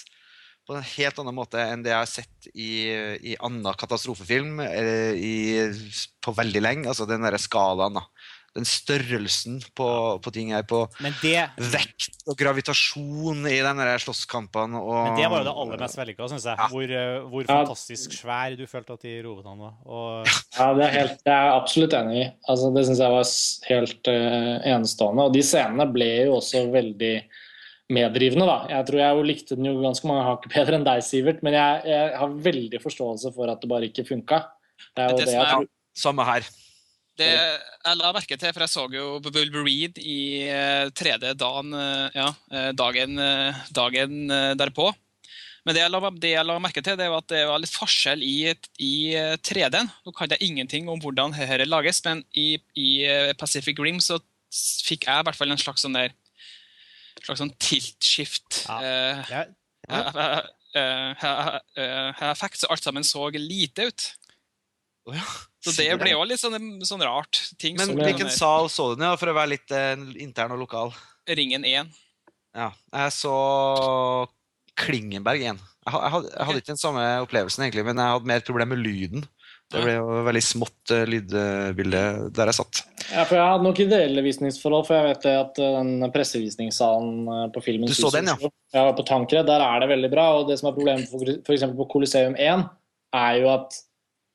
på en helt annen måte enn det jeg har sett i, i annen katastrofefilm eh, i, på veldig lenge. Altså den derre skalaen, da. Den størrelsen på, på ting her, på det, vekt og gravitasjon i denne slåsskampene og men det var jo det aller mest vellykka, syns jeg. Ja. Hvor, eh, hvor fantastisk svær du følte at de robotene var. Og Ja, det er, helt, det er jeg absolutt enig i. Altså, det syns jeg var helt uh, enestående. Og de scenene ble jo også veldig meddrivende, da. Jeg tror jeg jo likte den jo ganske mange hakk bedre enn deg, Sivert, men jeg, jeg har veldig forståelse for at det bare ikke funka. Det er jo Det det, jeg tror. Samme her. Det jeg la merke til, for jeg så jo Wolverine i eh, tredje dagen, eh, ja, eh, dagen, eh, dagen eh, derpå. Men det jeg, la, det jeg la merke til, det var at det var litt forskjell i, i 3D-en. Nå kan jeg ingenting om hvordan dette lages, men i, i Pacific Rim så fikk jeg i hvert fall en slags sånn der slags sånn tilt-skift. Ja. eh, Ja, eh, eh, eh, eh, effekt, så alt sammen så lite ut. Å ja. Så det ble jo litt sånn, sånn rart. ting Men hvilken sal så du den i, for å være litt eh, intern og lokal? Ringen 1. Ja, jeg så Klingenberg 1. Jeg, hadde, jeg hadde ikke den samme opplevelsen, egentlig, men jeg hadde mer et problem med lyden. Det ble jo veldig smått uh, lydbilde der jeg satt. Ja, for Jeg hadde nok ideelle visningsforhold, for jeg vet at eh, den pressevisningssalen eh, på filmen Du så den, ja. ja. På Tankred, der er det veldig bra. og Det som er problemet for f.eks. på Coliseum 1, er jo at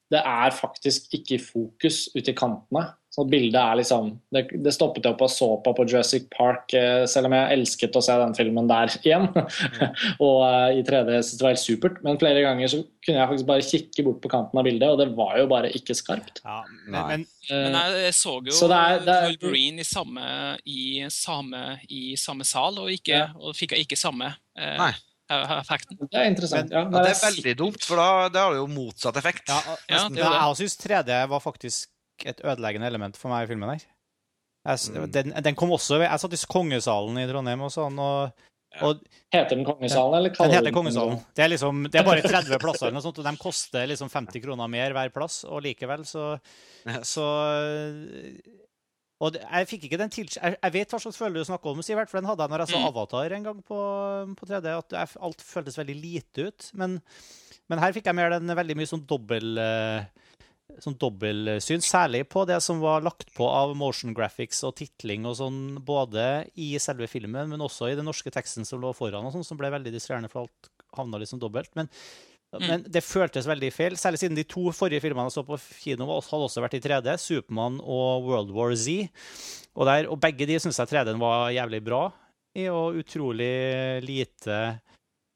det er faktisk ikke fokus ute i kantene. Så bildet er liksom Det, det stoppet jeg opp og så på på Jurassic Park, eh, selv om jeg elsket å se den filmen der igjen. og eh, i 3D syntes det var helt supert. Men flere ganger så kunne jeg faktisk bare kikke bort på kanten av bildet, og det var jo bare ikke skarpt. ja. Men, men Men Eh, jeg så jo Så det er- det er- Wolverine i samme, i, samme, i samme sal, og, ikke, Ja. og fikk ikke samme eh, Nei. Effekten. det er interessant. ja. Ja, det er veldig dumt, for da det har det jo motsatt effekt. ja, Ja, det det. jeg syns 3D var faktisk et ødeleggende element for meg i filmen her. Jeg, Mm. den, den kom også Jeg satt i kongesalen i Trondheim og sånn, og, og Heter den Kongesalen, eller den heter Kongesalen. Det er, liksom, det er bare 30 plasser, eller noe sånt, og de koster liksom 50 kroner mer hver plass, og likevel så, så og det, jeg fikk ikke den til... Jeg, jeg vet hva slags følelse du snakker om, Sivert, for den hadde jeg når jeg så Mm. Avatar en gang på, på 3D. At jeg, alt føltes veldig lite ut. Men, men her fikk jeg mer den veldig mye sånn dobbel eh, sånn dobbeltsyn, særlig på det som var lagt på av motion graphics og titling og sånn, både i selve filmen, men også i den norske teksten som lå foran, og sånn, som ble veldig distraherende, for alt havna sånn dobbelt. Men, men det føltes veldig feil, særlig siden de to forrige filmene jeg så på kino, hadde også vært i 3D, Supermann og World War Z. Og, der, og begge de syns jeg 3D-en var jævlig bra i, og utrolig lite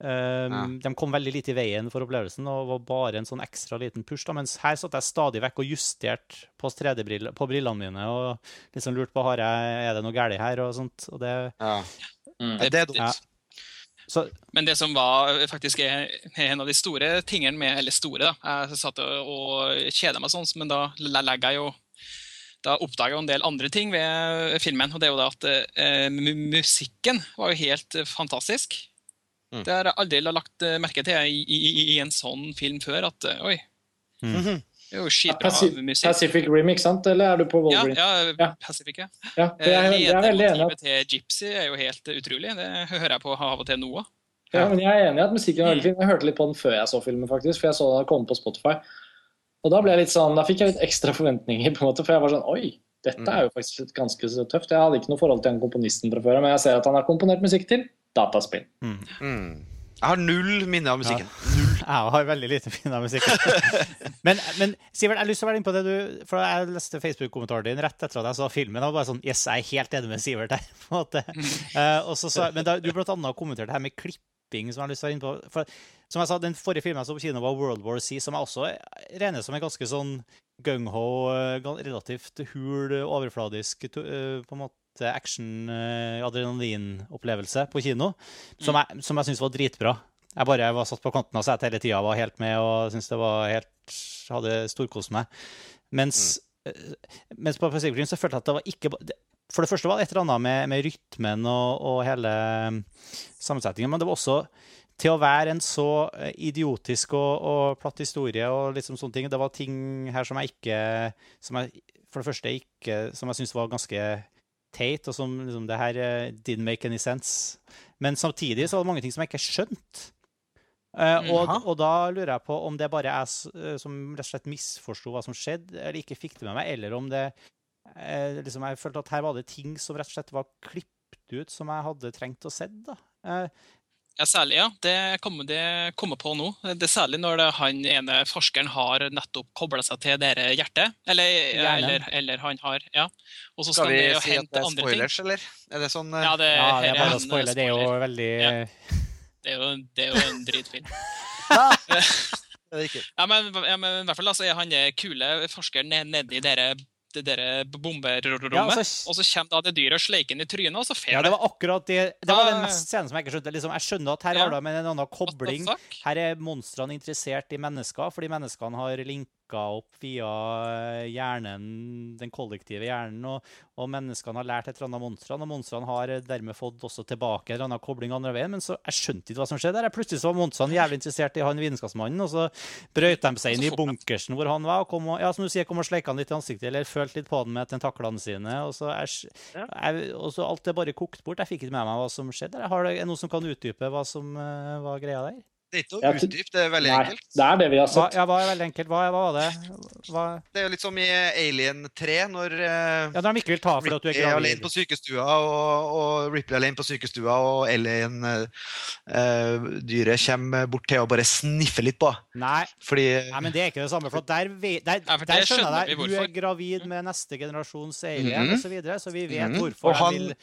Um, De kom veldig lite i veien for opplevelsen og var bare en sånn ekstra liten push. Da. Mens her satt jeg stadig vekk og justerte på 3D-briller på brillene mine og liksom lurte på har jeg, er det noe galt her. og sånt. Og det, Ja. Mm. Det er dumt. Ja. Så, Men det som var faktisk er en av de store tingene med Eller store, da. Jeg satt og, kjeda meg sånn, men da legger jeg jo da oppdaga jeg en del andre ting ved filmen. og det er jo det at eh, Musikken var jo helt fantastisk. Mm. Det har jeg aldri lagt merke til i, i, i en sånn film før. at Oi, Mhm. Det er jo skitbra Pacific, musikk. Pacific ikke sant? Eller er du på Wolverine? ja, Ja. Pacific, ja. Ja, det er, det er veldig enig til Gypsy er jo helt utrolig. Det hører jeg på av og til nå òg. ja, men jeg er enig i at musikken er veldig fin. Jeg hørte litt på den før jeg så filmen, faktisk, for jeg så den komme på Spotify. Og da ble jeg litt sånn, da fikk jeg litt ekstra forventninger, på en måte, for jeg var sånn Oi, dette er jo faktisk litt ganske tøft. Jeg hadde ikke noe forhold til den komponisten fra før, men jeg ser at han har komponert musikk til dataspill. mm. Jeg har null minne av musikken. Jeg har veldig lite minne av musikken. men, men Sivert, jeg har lyst til å være inne på det du For jeg leste Facebook-kommentaren din rett etter at jeg så filmen. Og bare sånn Yes, jeg er helt enig med Sivert her. på en måte. uh, og så, men da, du blant annet kommenterte det her med klipping, som jeg har lyst til å være inne på. For, som jeg sa, Den forrige filmen jeg så på kino, var World War C, som jeg også regner som en ganske sånn gung-ho, eh, relativt hul, overfladisk eh, på en måte action-adrenalin-opplevelse på kino, som jeg, som jeg syns var dritbra. Jeg bare var satt på kanten av setet hele tida, var helt med og syntes det var helt Hadde storkost meg. Mens, mm. mens på Pacific Rim så følte jeg at det var ikke det- For det første var det et eller annet med, med rytmen og, og hele mm, sammensetningen, men det var også til å være en så eh, idiotisk og, og platt historie og liksom sånne ting Det var ting her som jeg ikke som jeg, For det første ikke Som jeg syns var ganske teit, og som liksom Det her eh, didn't make any sense. Men samtidig så var det mange ting som jeg ikke skjønte. Uh, og, og da lurer jeg på om det bare er s- eh, som rett og slett misforsto hva som skjedde, eller ikke fikk det med meg, eller om det uh, liksom Jeg følte at her var det ting som rett og slett var klippet ut, som jeg hadde trengt å se. da. Eh, Ja, særlig, ja. Det kommer, det kommer på nå. Det er særlig når det, han ene forskeren har nettopp kobla seg til dere hjertet. Eller, eller, eller han har Ja. Og så Skal skal vi si at det er spoilers, eller? Er det sånn eh, Ja, det, ja, det er bare å spoile. Det er jo veldig Ja. eh, Det er jo, det er jo en dritfilm. ikke. Ja, men, ja, men i hvert fall altså, er han er kule forskeren ned- nedi dere det der bomberommet. Ja, altså- og så kommer da det dyret og sleiker den i trynet, og så fer Ja, det var akkurat det. Det var den Ah. mest scenen som jeg ikke skjønte. Liksom, jeg skjønner at her Ja. har de en annen kobling. Her er monstrene interessert i mennesker, fordi menneskene har linka opp via hjernen, den kollektive hjernen, og, og menneskene har lært et eller annet av monstrene, og monstrene har dermed fått også tilbake en eller annen kobling andre veien, men så jeg skjønte ikke hva som skjedde der. Jeg Plutselig så var monstrene jævlig interessert i han vitenskapsmannen, og så brøyt de seg inn i bunkersen hvor han var, og kom og, ja, som du sier, kom og sleika han litt i ansiktet, eller følte litt på han med tentaklene sine, og så, jeg, jeg, og så alt det bare kokte bort. Jeg fikk ikke med meg hva som skjedde. der. Har det noen som kan utdype hva som uh, var greia der? Det er ikke noe utdypt, det er veldig Nei, enkelt. det er det vi har Hva, ja, hva er veldig enkelt? Hva, hva var det? Hva, Det er jo litt som i Alien 3, når uh, ja, Når de ikke vil ta for at du er er alene på sykestua, og, og Ripley alene på sykestua, og Alien-dyret kommer bort til å bare sniffe litt på. Nei, Fordi Nei, men det er ikke det samme. For der, ve- der, Ja, for der det skjønner jeg deg. Hun er gravid med neste generasjons alien Mhm. og så videre, så vi vet Mhm. hvorfor, han- de vil,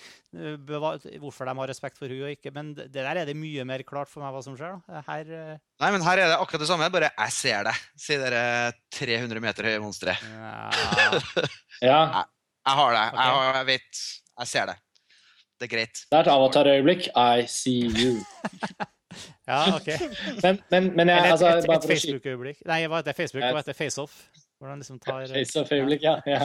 uh, hvorfor de har respekt for hun og ikke. Men det det der er det mye mer klart for meg hva som skjer. da. Her, uh, Nei, men her er det akkurat det samme. Bare 'jeg ser det', sier dere 300 meter høye monsteret. ja. Ja, Jeg har det. Okay. Jeg, har, jeg vet. Jeg ser det. Det er greit. det er et avatar-øyeblikk. I see you. ja, OK. Men, men, men jeg, Eller et, altså, et, et Facebook-øyeblikk. Nei, hva heter Facebook? Hva heter FaceOff? Hvordan liksom tar Face of øyeblikk, ja. ja.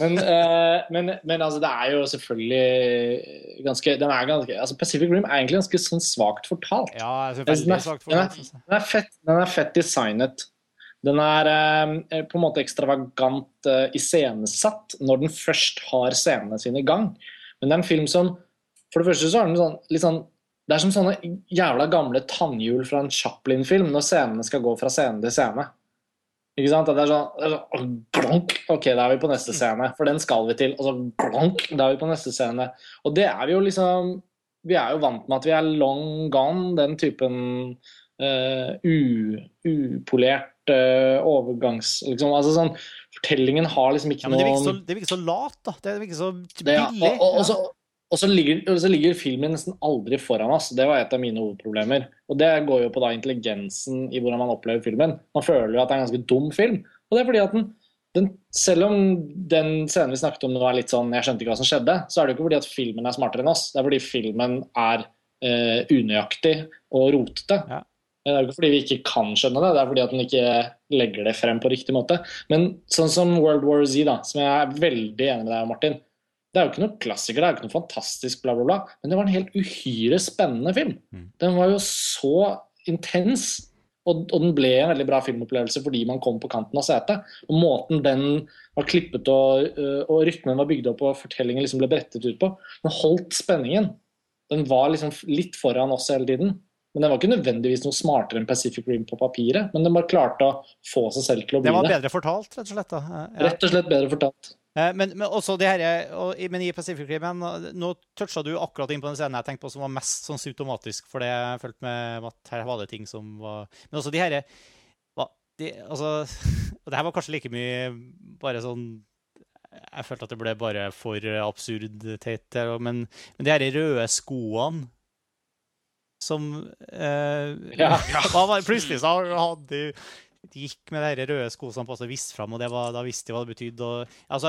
Men, uh, men, men altså, det er jo selvfølgelig ganske Den er ganske altså Pacific Rim er egentlig ganske sånn svakt fortalt. Ja, synes Den er, er- fortalt. den er- altså. Den er fett, den er fett designet. Den er uh, på en måte ekstravagant uh, iscenesatt når den først har scenene sine i gang. Men det er en film som For det første så er den sånn, litt sånn Det er som sånne jævla gamle tannhjul fra en Chaplin-film når scenene skal gå fra scene til scene. Ikke sant? Det er sånn, sånn glonk, Ok, da er vi på neste scene, for den skal vi til. Og så glonk, da er vi på neste scene. Og det er vi jo liksom Vi er jo vant med at vi er long gone, den typen uh, u, upolert uh, overgangs... Liksom, altså sånn, fortellingen har liksom ikke Ja, det virker, noe så, så lat, da. Det virker så det, ja. billig. og, og, og, så, og, så ligger, så ligger filmen nesten aldri foran oss. Det var et av mine hovedproblemer. Og det går jo på da intelligensen i hvordan man opplever filmen. Man føler jo at det er en ganske dum film. Og det er fordi at den, den selv om den scenen vi snakket om nå er litt sånn jeg skjønte ikke hva som skjedde, så er det jo ikke fordi at filmen er smartere enn oss. Det er fordi filmen er eh, unøyaktig og rotete. Ja. Det er jo ikke fordi vi ikke kan skjønne det, det er fordi at den ikke legger det frem på riktig måte. Men sånn som World War Z, da, som jeg er veldig enig med deg Martin, det er jo ikke noe klassiker, det er jo ikke noe fantastisk, bla, bla, bla. Men det var en helt uhyre spennende film. Mm. Den var jo så intens. Og, og den ble en veldig bra filmopplevelse fordi man kom på kanten av setet. Og måten den var klippet og, øh, og rytmen var bygd opp og fortellingen liksom ble brettet ut på, den holdt spenningen. Den var liksom litt foran oss hele tiden. Men den var ikke nødvendigvis noe smartere enn Pacific Rim på papiret. Men den bare klarte å få seg selv til å bli Det Det var bedre fortalt, rett og slett. Ja. Rett og slett bedre fortalt. Eh, Men, men også det her, og, men i Pacific Rim Nå toucha du akkurat inn på den scenen jeg tenkte på som var mest sånn symptomatisk for det jeg følte med at her var det ting som var Men også de her de, altså, det her var kanskje like mye bare sånn Jeg følte at det ble bare for absurd teit. Men, men de her røde skoene som eh, Ja. ja. Plutselig så hadde de de gikk med de røde skoene på og visste fram, og det var, da visste de hva det betydde. Og, altså,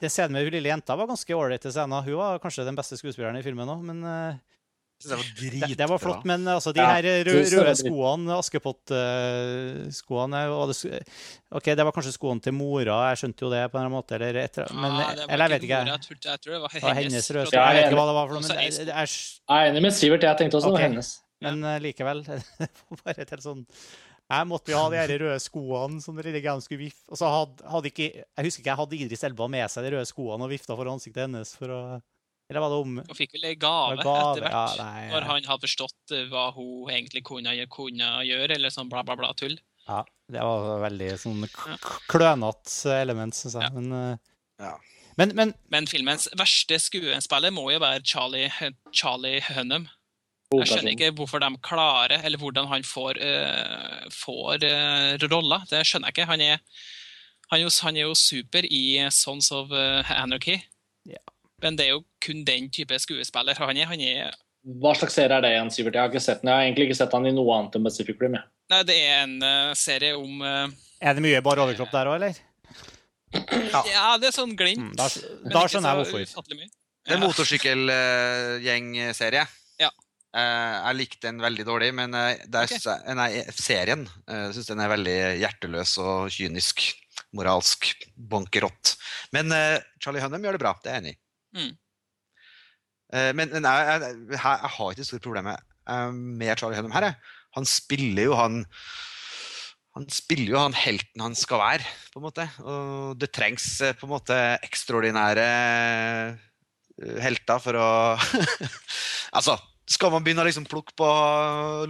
det scenen med hun lille jenta var ganske ålreit. Hun var kanskje den beste skuespilleren i filmen òg, men eh, det var det, det var flott. Men altså, de Ja, her røde, røde skoene, Askepott-skoene OK, det var kanskje skoene til mora, jeg skjønte jo det på en eller annen måte, eller etter, men, Eller jeg vet ikke. mora, Jeg tror, jeg tror det var hennes. hennes røde sko. Jeg vet ikke hva det var for noe, men ei det, er Jeg er enig med Sivert, jeg tenkte også det var hennes. Men uh, likevel. Det var bare et helt sånn Jeg måtte jo ha de her røde skoene som den lille skulle vifte. Og så hadde, hadde ikke Jeg husker ikke jeg hadde Idris Elba med seg de røde skoene og vifta for ansiktet hennes for å Eller var det om Hun fikk vel ei gave, Gave, etter ja, hvert. nei, når han hadde forstått eh, hva hun egentlig kunne, kunne gjøre, eller sånn bla, bla, bla tull. Ja, det var veldig sånn klønete element, syns jeg. Ja. Men, eh, Ja. men, men Men filmens verste skuespiller må jo være Charlie, Charlie Hunnam. Jeg skjønner ikke hvorfor de klarer, eller hvordan han får, uh, får uh, roller. Det skjønner jeg ikke. Han er, han er, jo, han er jo super i Sons of eh, Anarchy. Ja. Men det er jo kun den type skuespiller han er. Han er Hva slags serie er det igjen, Sivert? Jeg har ikke sett den. Jeg har egentlig ikke sett han i noe annet enn Pacific Rim. jeg. Nei, det er en uh, serie om eh, er det mye bare overkropp der òg, eller? Ja, det er sånn Mm, da, da skjønner jeg hvorfor. Det er Ja. motorsykkelgjengserie. Eh, jeg likte den veldig dårlig, men eh, der, okay. nei, serien uh, syns den er veldig hjerteløs og kynisk. Moralsk. Bankerott. Men eh, Charlie Hunnam gjør det bra, det er jeg enig i. Mm. Eh, men men jeg, jeg, jeg, jeg har ikke det store problemet eh, med Charlie Hunnam her. Han spiller jo han han spiller jo han helten han skal være, på en måte. Og det trengs eh, på en måte ekstraordinære eh, helter for å Altså, skal man begynne å liksom plukke på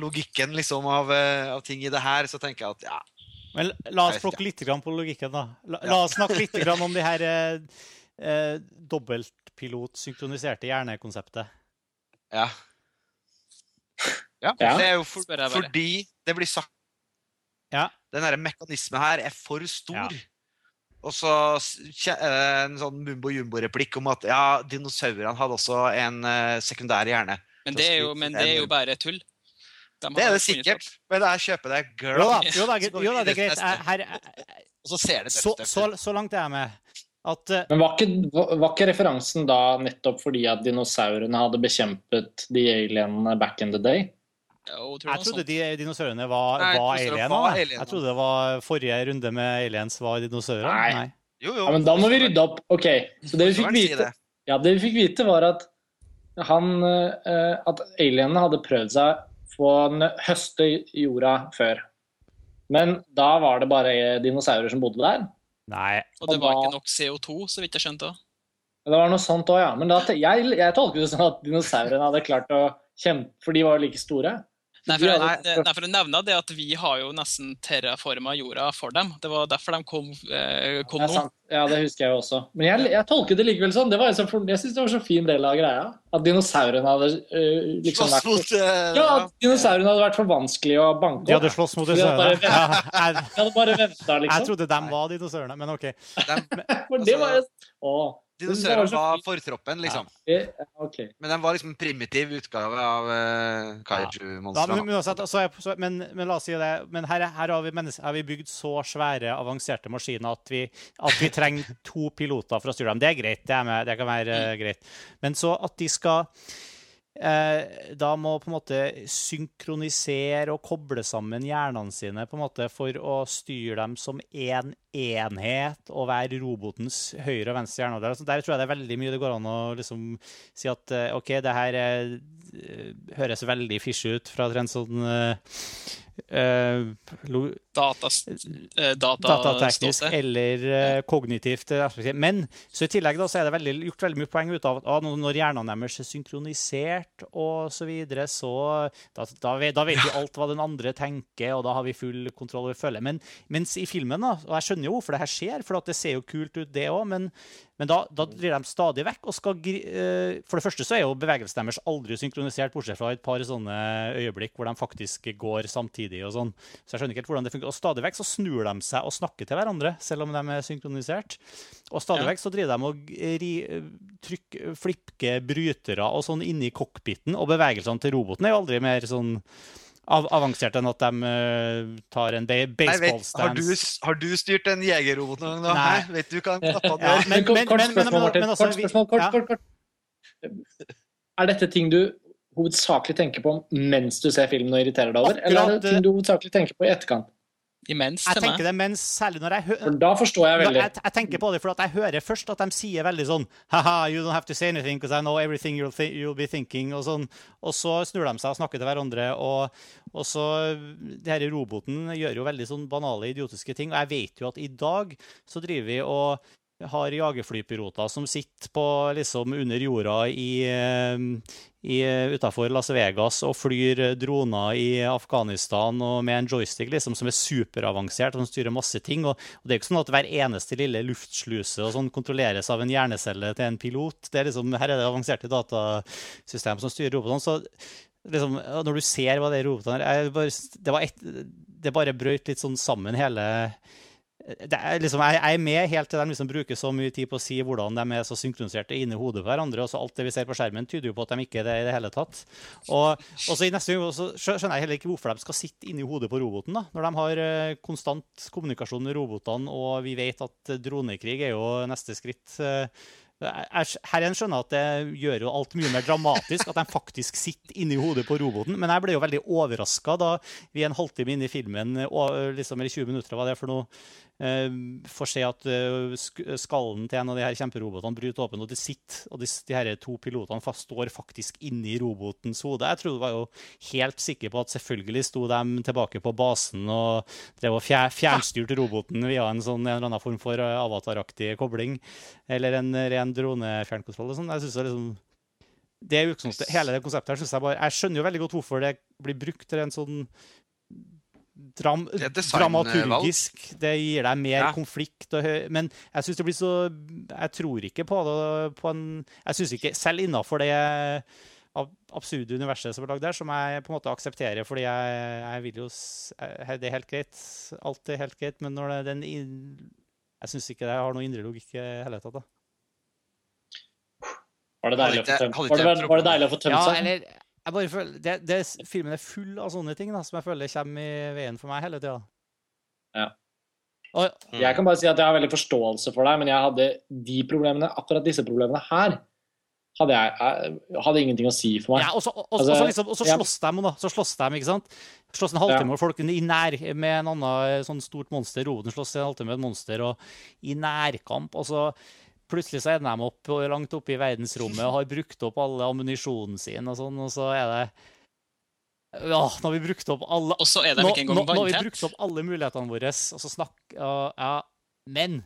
logikken liksom av, eh, av ting i det her, så tenker jeg at ja, Men la oss plukke litt på logikken, da. La, Ja. la oss snakke litt om det her eh, eh, dobbeltpilot-synkroniserte hjernekonseptet. ja. Ja, Ja. det er jo for, fordi det blir sagt Ja. Den her mekanismen her er for stor. Ja. Og så det en sånn mumbo-jumbo-replikk om at ja, dinosaurene hadde også en eh, sekundær hjerne. Men det er jo, men det er jo bare tull. De Det er det sikkert, men jeg kjøper det glatt. jo da, jo da det er greit. her, Og så ser det så, så, så langt er jeg med. At eh, Men var ikke, var var ikke referansen da nettopp fordi at dinosaurene hadde bekjempet de alienene back in the day? Jo, tror jeg trodde sånt. de dinosaurene var, Nei, var var jeg. Jeg trodde det var forrige runde med aliens var dinosaurer. Nei. Jo, jo. Ja, men da må vi rydde opp. Ok, så det vi fikk vite, ja, det vi fikk vite var at han, eh, at alienene hadde prøvd seg på å høste jorda før. Men da var det bare dinosaurer som bodde der. Nei. Og det var ikke nok CO2, så vidt jeg skjønte. også. Det var noe sånt òg, ja. Men da, jeg, jeg tolker det sånn at dinosaurene hadde klart å kjempe For de var jo like store. Nei, for, nei, nei, for å nevne det at vi har jo nesten terraforma jorda for dem. Det var derfor de kom, eh, kom Ja, nå. sant. ja, det husker jeg jo også. Men jeg, jeg tolket det likevel sånn. Det var sånn jeg syns det var så fin del av greia. At dinosaurene hadde uh, liksom vært mot uh, Ja, at dinosaurene hadde vært for vanskelig å banke De hadde slåss mot De hadde dinosaurene. bare- Ja, jeg, De hadde bare venta, jeg liksom. trodde de var dinosaurene, men OK. dem- For det var jo Å. Dinosaurene Det var fortroppen, liksom. ja, okay. Men den var liksom en primitiv utgave av uh, men, kaiju-monstrene. men, uansett, så er, så, men, men la oss si det. Men her, her har, vi har vi bygd så svære, avanserte maskiner at vi, at vi trenger to piloter for å styre dem. Det er greit. Det, er med, det kan være uh, greit. Men så at de skal eh, da må på en måte synkronisere og koble sammen hjernene sine på en måte for å styre dem som én enhet og være robotens høyre og venstre hjernehalvdel. Der tror jeg det er veldig mye det går an å liksom si at eh, OK, det her er, eh, høres veldig fishy ut fra et sånn Uh, data, eh, datateknisk dataståsted. eller eh, kognitivt. Men så i tillegg da, så er det veldig, gjort veldig mye poeng ut av at ah, når- hjernene deres er synkronisert og så videre, så da, da, da vet vi alt hva den andre tenker, og da har vi full kontroll over følelser. Men mens i filmen, da, og jeg skjønner jo hvorfor det her skjer, for det ser jo kult ut, det òg, men, men da, da driver de stadig vekk og skal eh, For det første så er jo bevegelsen deres aldri synkronisert, bortsett fra et par sånne øyeblikk hvor de faktisk går samtidig og sånn. Så jeg skjønner ikke helt hvordan det fungerer. Og stadig vekk så snur de seg og snakker til hverandre, selv om de er synkronisert. Og stadig vekk så driver de og ri, trykk, flippe brytere og sånn inni cockpiten, og bevegelsene til roboten er jo aldri mer sånn av avansert enn at de eh, tar en baseballstance. Har, du, har du styrt en jegerrobot noen gang? da? Nei. Hæ? Vet du hva men- kort, men- men- spørsmål, altså, kort kort, kort. Er dette ting du hovedsakelig tenker på mens du ser filmen og irriterer deg over? eller er det ting du hovedsakelig tenker på i etterkant? Imens Jeg meg. tenker det mens, særlig når jeg hører da forstår jeg veldig. jeg, jeg tenker på det, for at jeg hører først at de sier veldig sånn Haha, you don't have to say anything, because I know everything you'll, thi you'll be thinking. Og sånn. Og så snur de seg og snakker til hverandre. Og, og så det her Roboten gjør jo veldig sånn banale, idiotiske ting. Og jeg vet jo at i dag så driver vi og har jagerflypiloter som sitter på liksom under jorda i, eh, i utenfor Las Vegas og flyr droner i Afghanistan med en joystick liksom, som er superavansert og som styrer masse ting. Og, og det er ikke sånn at hver eneste lille luftsluse sånn kontrolleres av en hjernecelle til en pilot. Er liksom, her er det avanserte datasystem som styrer robotene. Så liksom, når du ser hva det robotene er det, det bare brøt litt sånn sammen hele liksom, jeg, jeg er med helt til de liksom bruker så mye tid på å si hvordan de er så synkroniserte inni hodet på hverandre. og så Alt det vi ser på skjermen, tyder jo på at de ikke er det i det hele tatt. Og, og så i neste så skjønner jeg heller ikke hvorfor de skal sitte inni hodet på roboten, da, når de har eh, konstant kommunikasjon med robotene, og vi vet at dronekrig er jo neste skritt. eh, jeg, her igjen skjønner at det gjør jo alt mye mer dramatisk at de faktisk sitter inni hodet på roboten. Men jeg ble jo veldig overraska da vi en halvtime inne i filmen, liksom, eller 20 minutter, hva det for noe, får se at eh, skallen til en av de her kjemperobotene bryter åpen, og det sitter, og de, de her to pilotene fast, står faktisk inni robotens hode. Jeg trodde var jo helt sikker på at selvfølgelig sto de tilbake på basen og drev og fjernstyrte roboten via en, sånn, en eller annen form for eh, avataraktig kobling, eller en ren dronefjernkontroll. Sånn. Jeg synes det liksom det hele det konseptet her synes jeg bare Jeg skjønner jo veldig godt hvorfor det blir brukt til en sånn dram dramaturgisk. Det gir deg mer ja. konflikt. men jeg syns det blir så Jeg tror ikke på det på en Jeg syns ikke Selv innafor det absurde universet som er lagd der, som jeg på en måte aksepterer fordi jeg, jeg vil jo Det er helt greit. Alt er helt greit. Men når det, den Jeg syns ikke det har noe indre logikk i hele tatt. da. Var det deilig å få tømt seg? Ja, eller jeg føler, det, det, Filmen er full av sånne ting da, som jeg føler kommer i veien for meg hele tida. Ja. Og, jeg kan bare si at jeg har veldig forståelse for deg, men jeg hadde de problemene, akkurat disse problemene her hadde jeg, jeg hadde ingenting å si for meg. Ja, og så, og, altså, og, liksom, og så slåss de, da. Så slåss de, ikke sant? Slåss en halvtime Og folk i nær med en annen sånn stort monster. Roden slåss en halvtime med et monster, og i nærkamp. Og så Plutselig så ender de opp langt oppe i verdensrommet og har brukt opp alle ammunisjonen sin, og sånn, og så er det ja, nå har vi brukt opp alle Og så er de ikke engang vanntett. Nå har vi brukt opp alle mulighetene våre, og så snakk Ja, men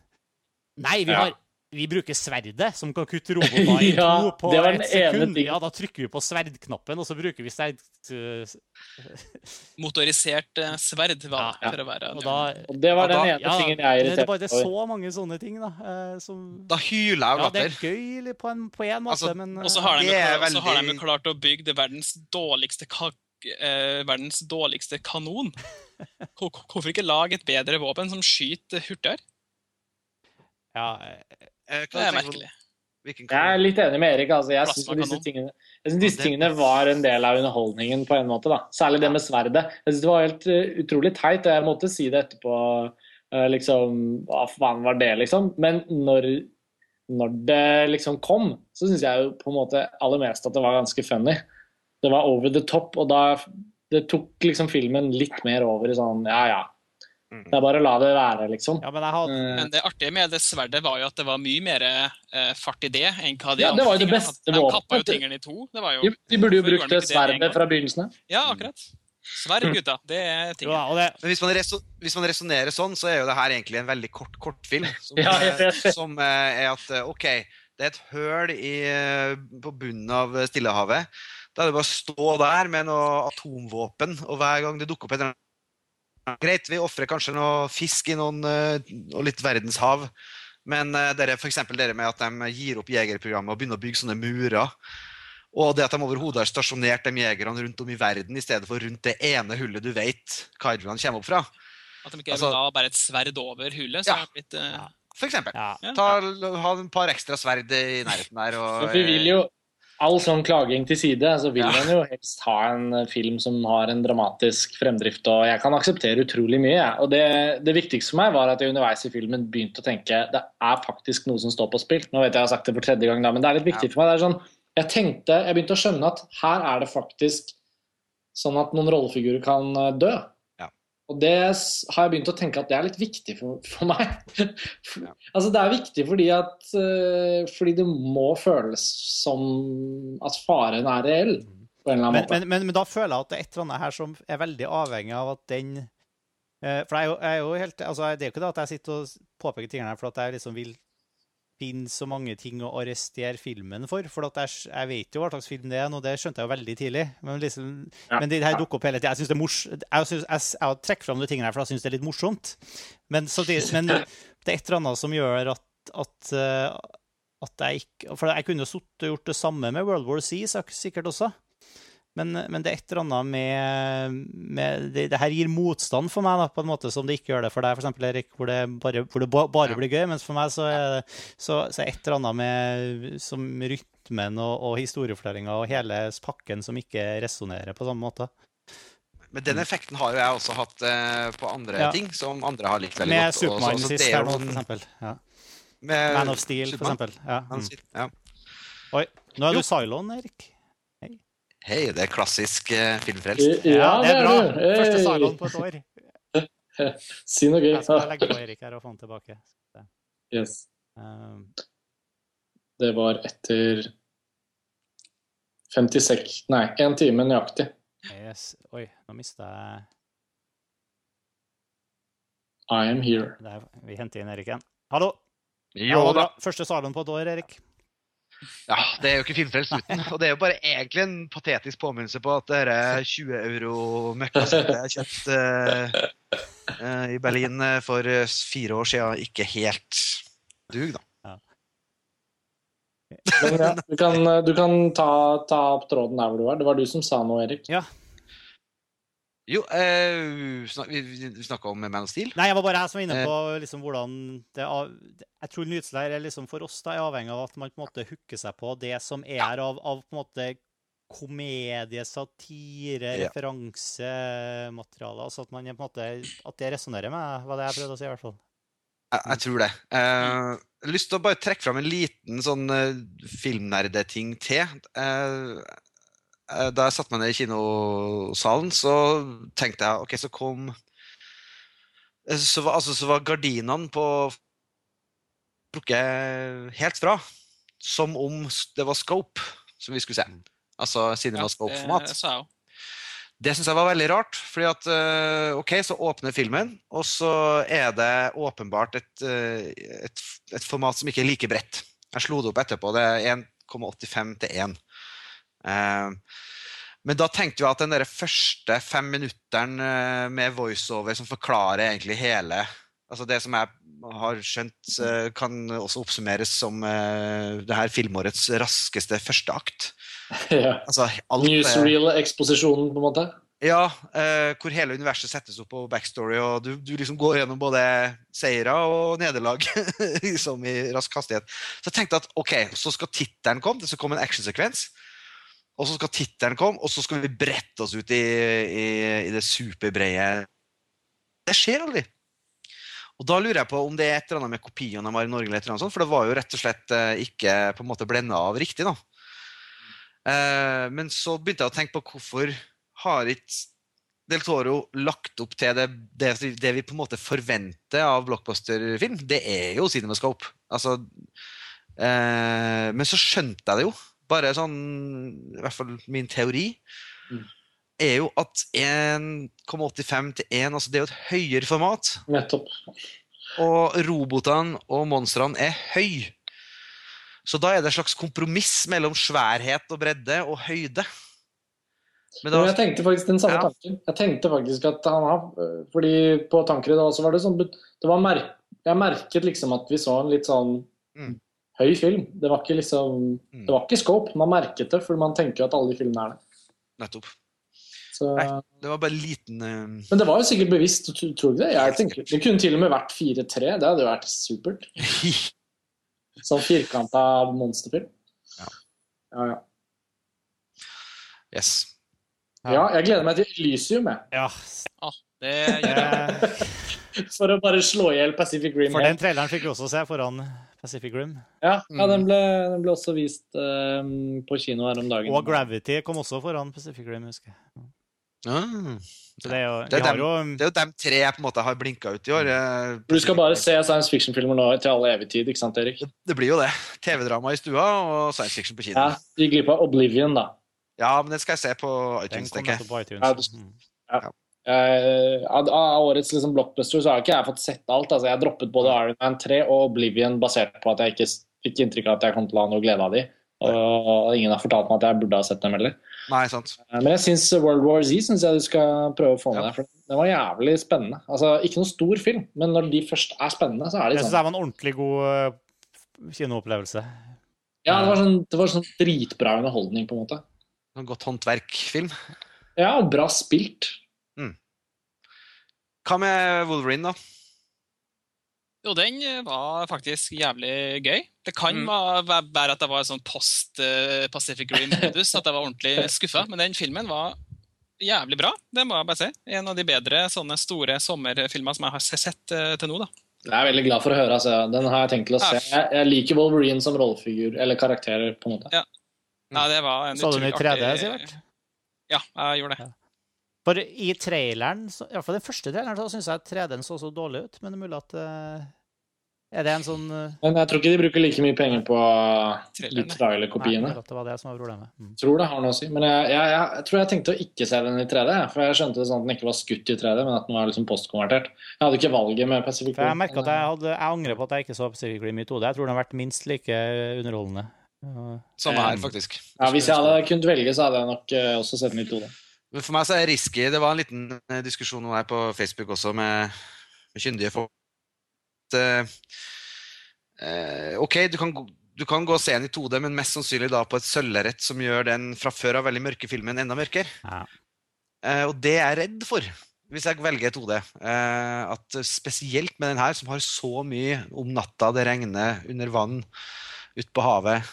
Nei, vi har vi bruker sverdet, som kan kutte roboter i ja, to på ett sekund. Ja, Da trykker vi på sverdknappen, og så bruker vi sverd... Motorisert uh, sverd, hva, ja. for å være og, da, og Det var den ene ja, tingen jeg irriterte meg over. Det er så mange sånne ting, da. Uh, som, da hyler jeg av latter. Ja, det er gøy på en, på en måte, altså, men Og så har, de klart, veldig... har de klart å bygge verdens dårligste, verdens dårligste kanon. Hvorfor ikke lage et bedre våpen som skyter hurtigere? Ja, Eh, det er merkelig. Jeg er litt enig med Erik. Altså, jeg syns disse, tingene, synes disse tingene var en del av underholdningen på en måte. da. Særlig det med sverdet. Jeg synes Det var helt uh, utrolig teit, og jeg måtte si det etterpå. Uh, liksom, Hva faen var det, liksom? Men når, når det liksom kom, så syns jeg jo på en måte aller mest at det var ganske funny. Det var over the top, og da det tok liksom filmen litt mer over i sånn ja ja. Det er bare å la det være, liksom. Ja, men, hadde... Eh. men, det artige med det sverdet var jo at det var mye mer eh, fart i det enn hva de ja, det var jo det beste De kappa jo tingene i to. Jo... De, burde jo brukt det sverdet fra begynnelsen av. Ja, akkurat. Sverd, gutta. Det er ting. Ja, det... Men hvis man, reso resonnerer sånn, så er jo det her egentlig en veldig kort kortfilm. Som, ja, som er at OK, det er et høl i, på bunnen av Stillehavet. Da er det bare å stå der med noe atomvåpen, og hver gang det dukker opp en Greit, vi ofrer kanskje noe fisk i noen, eh, og litt verdenshav. Men uh, dere, for dere med at de gir opp jegerprogrammet og begynner å bygge sånne murer. Og det at de overhodet har stasjonert de jegerne rundt om i verden i stedet for rundt det ene hullet du vet kaijuene kommer opp fra. At de ikke altså, da bare et sverd over hullet? Så ja, blitt, uh... ja, for eksempel. Ja. Ta, ha et par ekstra sverd i nærheten der. Og, vi vil jo, all sånn klaging til side, så vil ja. man jo helst ha en film som har en dramatisk fremdrift. Og jeg kan akseptere utrolig mye. Og det, det, viktigste for meg var at jeg underveis i filmen begynte å tenke det er faktisk noe som står på spill. Nå vet jeg jeg har sagt det for tredje gang, da, men det er litt viktig ja. for meg. Det er sånn, jeg tenkte, jeg begynte å skjønne at her er det faktisk sånn at noen rollefigurer kan eh, dø. Og det har jeg begynt å tenke at det er litt viktig for, for meg. altså Det er viktig fordi at uh, fordi det må føles som at faren er reell. på en eller annen måte. Men, men, men, da føler jeg at det er et eller annet her som er veldig avhengig av at den uh, For jeg er, jo, jeg er jo helt, altså Det er jo ikke det at jeg sitter og påpeker tingene her for at jeg liksom vil finne så mange ting å arrestere filmen for. For jeg, jeg, vet jo hva slags film det er, og det skjønte jeg jo veldig tidlig. Men, liksom, ja. men det her dukker opp hele tida. Jeg synes det er mors jeg, synes, jeg, jeg trekker fram de tingene her, for jeg syns det er litt morsomt. Men, samtidig, men, det er et eller annet som gjør at, at, eh, at jeg ikke For jeg kunne jo gjort det samme med World War C sikkert også. Men, men det er et eller annet med, med det, det her gir motstand for meg, da, på en måte som det ikke gjør det for deg, eksempel, Erik, hvor det bare, hvor det bare Ja. blir gøy. Mens for meg så er det så, så er et eller annet med som rytmen og, og historiefortellinga og hele pakken som ikke resonnerer på samme måte. Men den effekten har jo jeg også hatt eh, på andre Ja. ting som andre har likt veldig Med godt. Med Supermann sist er her nå, for eksempel. Ja. med Man of Steel, for eksempel. Ja. Mm. ja. Oi, nå er Jo. du Cylon, Erik. Hei, det er klassisk eh, filmfrelst. Ja, det er bra. Hey. Første Cylon på et år. Si noe gøy. Jeg skal legge på Erik her og få han tilbake. Yes. Um, Det var etter 56 Nei, én time nøyaktig. yes. Oi, nå mista jeg I am here. Der, Vi henter inn Erik igjen. Hallo! Jo da. Første Cylon på et år, Erik. Ja, det er jo ikke filmfrelst uten. Og det er jo bare egentlig en patetisk påminnelse på at dette 20 euro møkkasettet jeg kjøpte uh, eh, i Berlin eh, for fire år siden, ikke helt dug, da. Men ja, du kan, du kan ta, ta opp tråden der hvor du var. Det var du som sa noe, Erik. Jo, eh, snak, vi, snakka om Man of Steel. Nei, jeg var bare jeg som var inne Eh. på liksom, hvordan det Jeg tror nyhetslærer er liksom for oss da, er avhengig av at man på en måte hooker seg på det som er av, av på en måte komedie, satire, Ja. referansemateriale. Altså at man på en måte At det resonnerer med hva det jeg prøvde å si, i hvert fall. Jeg, jeg tror det. Uh, lyst til å bare trekke fram en liten sånn uh, filmnerdeting til. Eh, da jeg satte meg ned i kinosalen, så tenkte jeg OK, så kom eh, Så var, altså, så var gardinene på plukket helt fra. Som om det var Scope som vi skulle se. Altså Cinema Scope-format. det syns jeg var veldig rart. fordi at eh, OK, så åpner filmen, og så er det åpenbart et, eh, et, et format som ikke er like bredt. Jeg slo det opp etterpå. Det er 1,85 til 1. Eh, men da tenkte vi at den der første fem minutteren eh, med voiceover som forklarer egentlig hele Altså det som jeg har skjønt eh, kan også oppsummeres som eh, det her filmårets raskeste første akt. Ja. Altså, Newsreel-eksposisjonen, på en måte. ja, hvor hele universet settes opp på backstory, og du, du liksom går gjennom både seire og nederlag liksom i rask hastighet. Så jeg tenkte at ok, så skal tittelen komme, det skal komme en actionsekvens. Og så skal tittelen komme, og så skal vi brette oss ut i, i, i det superbrede Det skjer aldri. Og da lurer jeg på om det er et eller annet med kopiene de har i Norge, eller sånt, for det var jo rett og slett eh, ikke på en måte blenda av riktig. da. Eh, men så begynte jeg å tenke på hvorfor har ikke Del Toro lagt opp til det, det, det vi på en måte forventer av blockbuster-film. Det er jo Cinemascope. Altså, eh, men så skjønte jeg det jo. Bare sånn, i hvert fall min teori, Mm. er jo at 1,85 til 1 altså Det er jo et høyere format. Nettopp. Og robotene og monstrene er høy. Så da er det et slags kompromiss mellom sværhet og bredde og høyde. Men da, jeg tenkte faktisk den samme Ja. tanken. Jeg tenkte faktisk at han har Fordi på tanker i dag så var det sånn det var mer, Jeg merket liksom at vi så en litt sånn Mm. Høy film. Det var ikke liksom Mm. Det var ikke scope. Man merket det, for man tenker at alle de filmene er det. nettopp. Så, Nei. Det var bare en liten uh... men det var jo sikkert bevisst, tror tror du ikke det? Jeg tenker, det kunne til og med vært 4-3. Det hadde jo vært supert. Sånn firkanta monsterfilm. Ja. Ja, ja. Yes. ja, jeg gleder meg til Elysium, jeg. Ja. Det gjør jeg. For å bare slå i hjel Pacific Rim. For den traileren fikk vi også se foran Pacific Rim. Ja, ja Mm. den, ble, den ble også vist eh, på kino her om dagen. Og Gravity kom også foran Pacific Rim, husker jeg. Mm. Det er jo, Det er har jo Det er jo de tre jeg på en måte har blinka ut i år. Du skal bare se science fiction-filmer nå til all evig tid, ikke sant, Erik? Det, det blir jo det. TV-drama i stua og science fiction på kino. Ja, Ja. Gikk glipp av Oblivion, da. Ja, men den skal jeg se på iTunes, tenker jeg. på iTunes. Ja, du- Mm. Eh, av, av årets liksom, blockbuster så har ikke jeg fått sett alt. Altså, jeg har droppet både Iron Man 3 og Oblivion basert på at jeg ikke fikk inntrykk av at jeg kom til å ha noe glede av de. Og ingen har fortalt meg at jeg burde ha sett dem heller. Nei, sant. Uh, Men jeg syns World War Z synes jeg du skal prøve å få med Ja. deg. For den var jævlig spennende. Altså, Ikke noen stor film, men når de først er spennende, så er de Jeg syns sånn det var en ordentlig god eh, kinoopplevelse. Ja, det var sånn, det var sånn dritbra underholdning, på en måte. En godt håndverk-film. Ja, og bra spilt. Hva med Wolverine, da? Jo, den eh, var faktisk jævlig gøy. Det kan Mm. være at det var en sånn post-Pacific Rim-modus, at jeg var ordentlig skuffa. Men den filmen var jævlig bra, det må jeg bare si. En av de bedre sånne store sommerfilmer som jeg har sett eh, til nå. da. Jeg er veldig glad for å høre. Altså. Den har jeg tenkt til å se. Jeg, jeg liker Wolverine som rollefigur, eller karakterer, på en måte. Ja, det var en Så du den i 3D, artig- Sivert? Ja, jeg gjorde det. For i traileren, iallfall den første traileren, så syns jeg 3D-en så så dårlig ut. Men det er mulig at eh, Er det en sånn eh, Men jeg tror ikke de bruker like mye penger på. Nei, trailerkopiene. at det var det som var problemet. Mm. Tror det har noe å si. Men jeg, jeg, jeg, jeg tror jeg tenkte å ikke se den i 3D, for jeg skjønte det sånn at den ikke var skutt i 3D, men at den var liksom postkonvertert. Jeg hadde ikke valget med Pacific For jeg merka at jeg, hadde, jeg angrer på at jeg ikke så Pacific Rim i 2D. Jeg tror den har vært minst like underholdende. Samme her, Um, faktisk. Ja, Hvis jeg hadde kunnet velge, så hadde jeg nok eh, også sett den i 2D. Men For meg så er det risky. Det var en liten eh, diskusjon her på Facebook også med, med kyndige folk. Eh, OK, du kan, du kan gå og se den i 2D, men mest sannsynlig da på et sølvlerret som gjør den fra før av veldig mørke filmen enda mørkere. Ja. Eh, og det er jeg redd for, hvis jeg velger 2D. Eh, at spesielt med den her, som har så mye om natta, det regner under vann, ute på havet.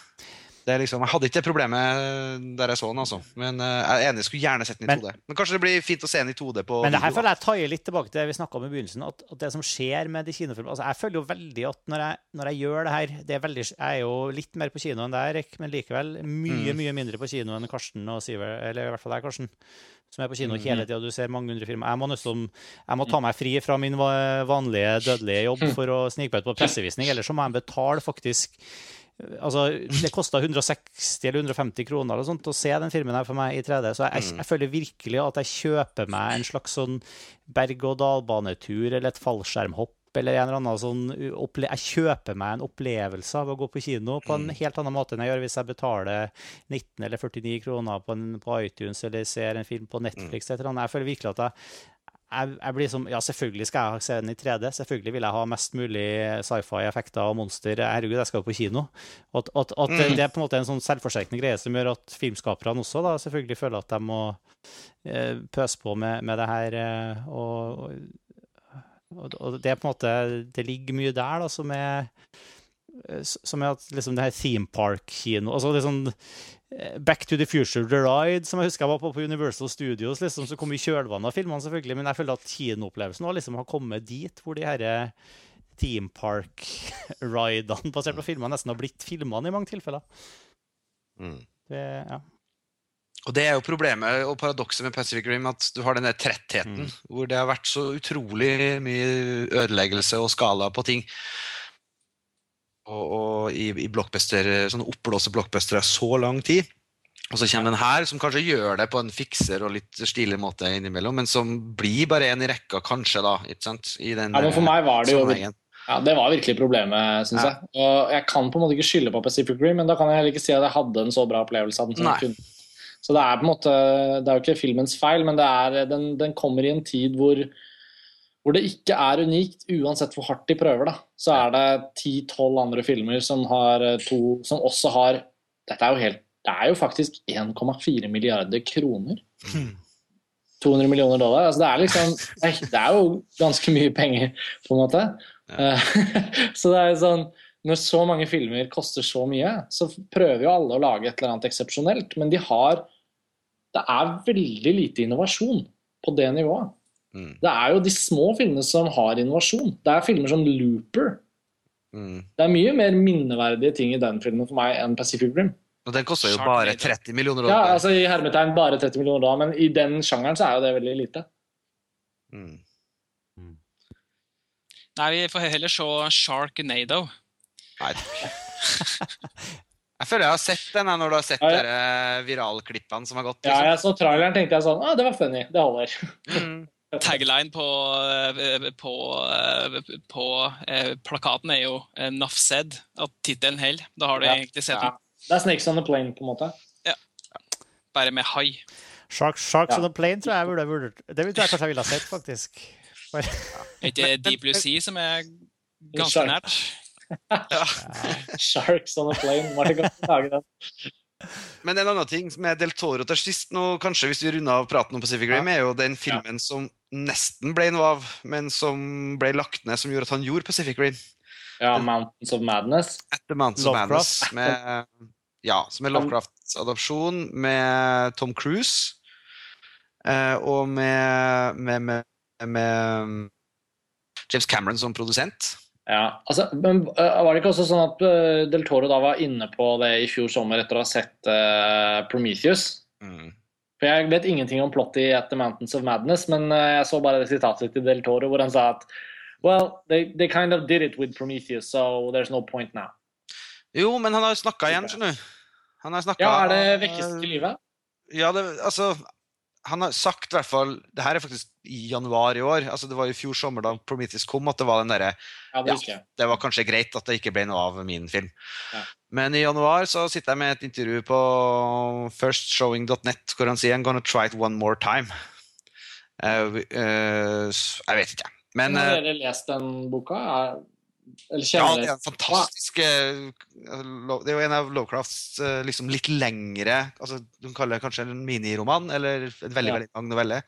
Det er liksom, jeg hadde ikke det problemet der jeg så den, altså. Men eh, jeg er enig, jeg skulle gjerne sett den i Men- 2D. Men kanskje det blir fint å se den i 2D på Men det her føler jeg taier litt tilbake til det vi snakka om i begynnelsen. At, at det som skjer med de kinofilmene altså Jeg føler jo veldig at når jeg, når jeg gjør det her det er veldig, Jeg er jo litt mer på kino enn deg, Erik, men likevel mye Mm. mye mindre på kino enn Karsten og Siver, eller i hvert fall deg, Karsten. Som er på kino Mhm. hele tida. Du ser mange hundre filmer. Jeg må, nesten, jeg må ta meg fri fra min vanlige, dødelige jobb for å snike på pressevisning. Ellers så må jeg betale faktisk Altså, Det kosta 160 eller 150 kroner eller sånt å se den filmen her for meg i 3D. Så jeg, jeg, jeg føler virkelig at jeg kjøper meg en slags sånn berg-og-dal-banetur eller et fallskjermhopp eller en eller annen sånn Jeg kjøper meg en opplevelse av å gå på kino på en helt annen måte enn jeg gjør hvis jeg betaler 19 eller 49 kroner på, en, på iTunes eller ser en film på Netflix. Et eller annet. Jeg føler virkelig at jeg jeg, jeg blir som, ja, selvfølgelig skal jeg se den i 3D. Selvfølgelig vil jeg ha mest mulig sci-fi-effekter og monster. Herregud, jeg skal jo på kino. Og at, at, at det, det er på en måte en sånn selvforsterkende greie som gjør at filmskaperne også da, selvfølgelig føler at de må eh, pøse på med, med det her. Eh, og, og, og det er på en måte Det ligger mye der da, som er eh, som er at liksom det her theme park-kino altså liksom eh, Back to the Future The Ride, som jeg husker jeg var på på Universal Studios, liksom, som kom i kjølvannet av filmene, selvfølgelig, men jeg føler at kinoopplevelsen liksom har kommet dit hvor de her theme park-ridene basert på filmer nesten har blitt filmene i mange tilfeller. Mm. Det, ja. Og det er jo problemet og paradokset med Pacific Rim, at du har denne trettheten, Mm. hvor det har vært så utrolig mye ødeleggelse og skala på ting. Og, og i, i sånne oppblåste blockbustere så lang tid. Og så kommer den her, som kanskje gjør det på en fikser og litt stilig måte innimellom, men som blir bare en i rekka, kanskje, da. ikke sant? I den Ja, men for meg var det jo. Ja, Det var virkelig problemet, syns Ja. jeg. Og jeg kan på en måte ikke skylde på Pacific Rim, men da kan jeg heller ikke si at jeg hadde en så bra opplevelse av den som Nei. jeg kunne. Så det er på en måte, det er jo ikke filmens feil, men det er, den, den kommer i en tid hvor, hvor det ikke er unikt, uansett hvor hardt de prøver. da. Så er det 10-12 andre filmer som, har eh, to, som også har Dette er jo helt Det er jo faktisk 1,4 milliarder kroner. 200 millioner dollar. altså Det er liksom Det er jo ganske mye penger, på en måte. Ja. så det er jo sånn Når så mange filmer koster så mye, så prøver jo alle å lage et eller annet eksepsjonelt, men de har Det er veldig lite innovasjon på det nivået. Mm. Det er jo de små filmene som har innovasjon. Det er filmer som Looper. Mm. Det er mye mer minneverdige ting i den filmen for meg enn Pacific Rim. Og den koster jo Sharknado. bare 30 millioner Ja, altså I hermetegn bare 30 millioner dollar, men i den sjangeren så er jo det veldig lite. Mm. Nei, vi får heller se Sharknado. Nei. Jeg føler jeg har sett den når du har sett Ja, ja. dere viralklippene som har gått. Ja, Liksom. jeg så traileren tenkte jeg sånn ah, det var funny. Det holder. Mm. Tagline på, eh, på, eh, på eh, plakaten er jo 'Nuff said'. At tittelen holder. Da har du Ja. egentlig sett Ja. den. Det er Snakes on the Plane, på en måte. Ja. Bare med hai. Sharks, Sharks Ja. on a Plane tror jeg jeg burde, burde Det tror jeg kanskje jeg ville ha sett, faktisk. Er ikke Deep Blue Sea som er ganske nært? nært? Sharks on a Plane. Martin kan ganske lage den. Men en annen ting med Del Toro til sist, nå, kanskje hvis vi runder av praten om Pacific Rim, er jo den filmen som nesten ble noe av, men som ble lagt ned, som gjorde at han gjorde Pacific Rim. Ja, Mountains of Madness. At the Mountains of Madness. Med, ja, som er Lovecrafts adopsjon, med Tom Cruise. eh, og med, med, med, med James Cameron som produsent. Ja, altså, men øh, Var det ikke også sånn at øh, Del Toro da var inne på det i fjor sommer etter å ha sett uh, Prometheus? For Jeg vet ingenting om plottet i At the Mountains of Madness, men uh, jeg så bare det sitatet til Del Toro hvor han sa at Well, they, they kind of did it with Prometheus, so there's no point now. Jo, men han har snakka igjen, skjønner du. Han har snakket, Ja, Er det vekkes til live? Ja, det, altså Han har sagt i hvert fall Det her er faktisk i januar i år. altså Det var i fjor sommer da Prometheus kom, at det var den derre Ja, det Ja. Det var kanskje greit at det ikke ble noe av min film. Ja. Men i januar så sitter jeg med et intervju på firstshowing.net hvor han sier I'm gonna try it one more time. Uh, eh, jeg vet ikke. Men Men eh, Har dere lest den boka? Er, ja, det er en fantastisk eh, Det er jo en av Lovecrafts eh, liksom litt lengre altså Du kan kalle det kanskje en miniroman, eller en veldig Ja. veldig lang novelle.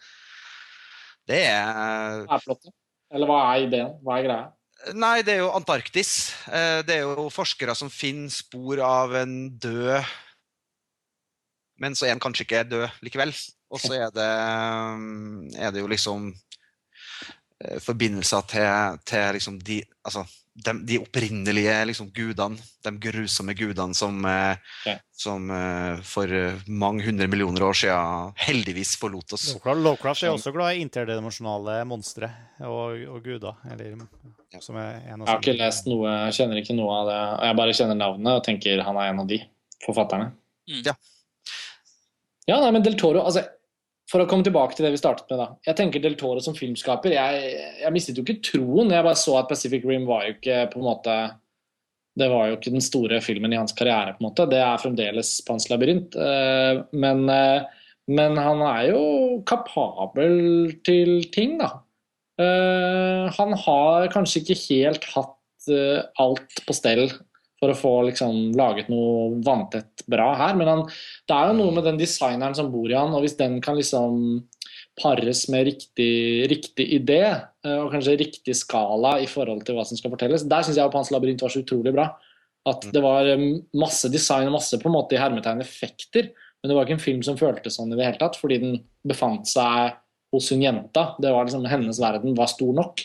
Det er det er flott. Eller hva er ideen? Hva er greia? Nei, det er jo Antarktis. Eh, Det er jo forskere som finner spor av en død Men så er han kanskje ikke død likevel. Og så er det, er det jo liksom forbindelser til, til liksom de Altså de, de opprinnelige liksom gudene, de grusomme gudene som, eh, Ja. som eh, for eh, mange hundre millioner år siden heldigvis forlot oss. Lovecraft, Lovecraft er også glad i interdimensjonale monstre og, og guder. Eller, som er en av Jeg har ikke lest noe, jeg kjenner ikke noe av det. Jeg bare kjenner navnet og tenker han er en av de forfatterne. Mm. Ja. Ja, nei, men Del Toro altså, For å komme tilbake til det vi startet med, da. Jeg tenker Del Toro som filmskaper Jeg, jeg mistet jo ikke troen. Jeg bare så at Pacific Rim var jo ikke på en måte Det var jo ikke den store filmen i hans karriere, på en måte. Det er fremdeles Pans labyrint. Eh, Men, eh, men han er jo kapabel til ting, da. Eh, han har kanskje ikke helt hatt alt på stell for å få liksom, laget noe vanntett bra her, men han, det er jo noe med den designeren som bor i han, og hvis den kan liksom pares med riktig, riktig idé eh, og kanskje riktig skala i forhold til hva som skal fortelles, der syns jeg at Pans labyrint var så utrolig bra. At det var eh, masse design og masse på en måte i hermetegn effekter, men det var ikke en film som føltes sånn i det hele tatt, fordi den befant seg hos hun jenta. Det var liksom, Hennes verden var stor nok.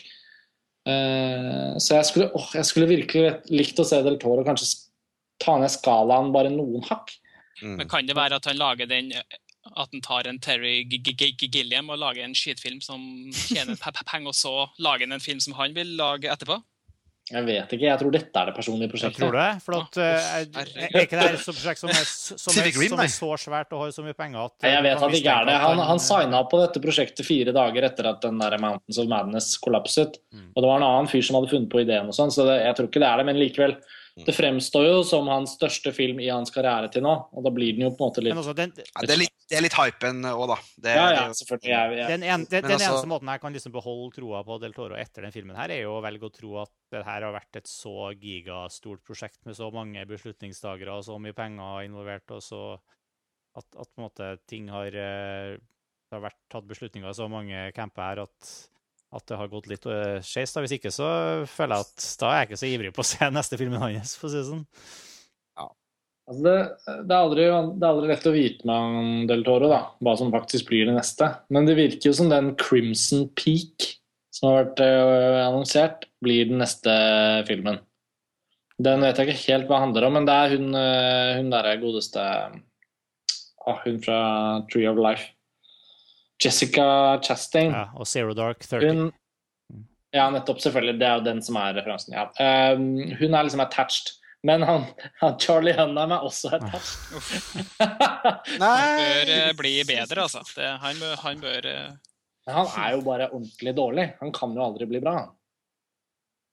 Eh, så jeg skulle, åh, jeg skulle virkelig likt å se Del Toro kanskje ta ned skalaen bare noen hakk. Mm. Men kan det være at han lager den at han tar en Terry G- G- G- Gilliam og lager en skitfilm som tjener pe- pe- penger, og så lager han en film som han vil lage etterpå? Jeg vet ikke, jeg tror dette er det personlige Jeg prosjektet. tror det. For at, eh, er, er ikke det et prosjekt som er, som, er, som er så svært og har så mye penger at Nei, Jeg vet at det ikke er det. Han, han signa opp på dette prosjektet fire dager etter at den der Mountains of Madness kollapset. Mm. Og det var en annen fyr som hadde funnet på ideen, og sånn, så det, jeg tror ikke det er det. Men likevel, det fremstår jo som hans største film i hans karriere til nå. Og da blir den jo på en måte litt også, den, Ja, det, er litt, det er litt hypen òg, da. Det, Ja, ja, selvfølgelig. Jeg, jeg, den, en, den, den altså- eneste måten jeg kan liksom beholde troa på Del Toro etter den filmen, her er jo å velge å tro at det her har vært et så gigastort prosjekt med så mange beslutningstagere og så mye penger involvert, og så at, at på en måte ting har eh, Det har vært tatt beslutninger i så mange camper her at at det har gått litt uh, skeis. Hvis ikke så føler jeg at da er jeg ikke så ivrig på å se neste filmen hans, for å si det sånn. Altså det, det, er aldri, det er aldri lett å vite med han Del Toro da, hva som faktisk blir det neste. Men det virker jo som den Crimson Peak som har vært øh, annonsert, blir den neste filmen. Den vet jeg ikke helt hva det handler om, men det er hun, øh, hun derre godeste ah, Hun fra Tree of Life. Jessica Chastain. Ja, og Zero Dark 30. Hun, ja, nettopp. Selvfølgelig. Det er jo den som er referansen. Ja. Um, hun er liksom attached. Men han, han Charlie Hunnam er også attached. Bør Nei eh, bli bedre, altså. Det, han, bør- han bør uh... Han er jo bare ordentlig dårlig. Han kan jo aldri bli bra.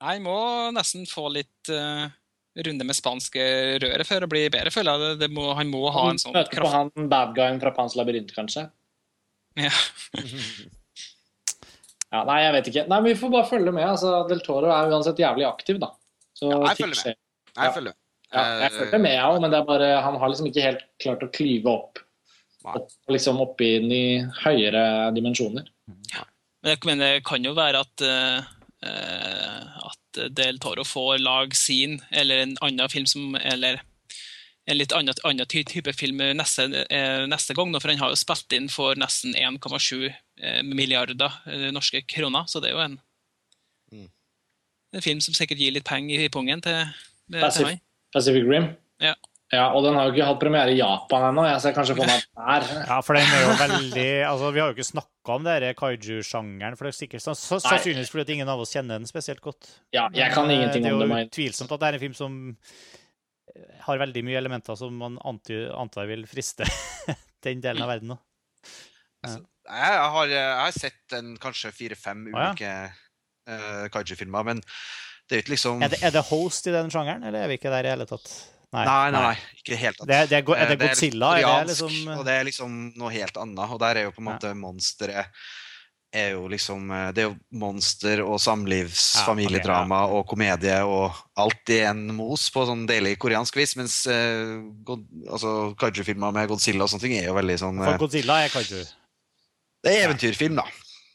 Han må nesten få litt uh, runde med spanske røret for å bli bedre, føler jeg. Det, det må, han må ha en sånn kraft. Møte på han bad guyen fra Pans labyrint, kanskje. Ja. Ja, nei, jeg vet ikke. Nei, men Vi får bare følge med. altså Del Toro er uansett jævlig aktiv, da. Så Ja, jeg følger med. Jeg følger med. Ja, jeg følger med, jeg òg, men det er bare, han har liksom ikke helt klart å klyve opp, opp liksom opp inn i høyere dimensjoner. Men jeg mener, det kan jo være at, eh, eh, at Del Toro får lage sin, eller en annen film som Eller en litt annen, annen type film neste, eh, neste gang, for han har jo spilt inn for nesten 1,7 eh, milliarder eh, norske kroner, så det er jo en, Mm. en film som sikkert gir litt penger i pungen til, til Pacific, han. Pacific Rim. Ja. Ja, og den har jo ikke hatt premiere i Japan ennå, jeg ser kanskje for meg der. Ja, for den er jo veldig Altså, vi har jo ikke snakka om denne kaiju-sjangeren, for det er sikkert så, så, sannsynligvis fordi at ingen av oss kjenner den spesielt godt. Ja, jeg kan ingenting om det. Det er jo men- tvilsomt at det er en film som har veldig mye elementer som man antar vil friste den delen av verden. Da. Jeg har, jeg har sett en, kanskje fire-fem ja. ulike eh, kaiju-filmer, men det er jo ikke liksom Er det, er det host i den sjangeren, eller er vi ikke der i hele tatt? Nei, nei, nei, ikke i det hele tatt. Det, er- det er, er Eh, det Godzilla? Er det koreansk, liksom Og det er liksom noe helt annet. Og der er jo på en Ja. måte monsteret er jo liksom eh, Det er jo monster og samlivs, Ja, okay, ja. og komedie og alt i en mos på sånn deilig koreansk vis. Mens eh, God, altså, kaiju-filmer med Godzilla og sånne ting er jo veldig sånn For eh, Godzilla er kaiju. Det er eventyrfilm, da.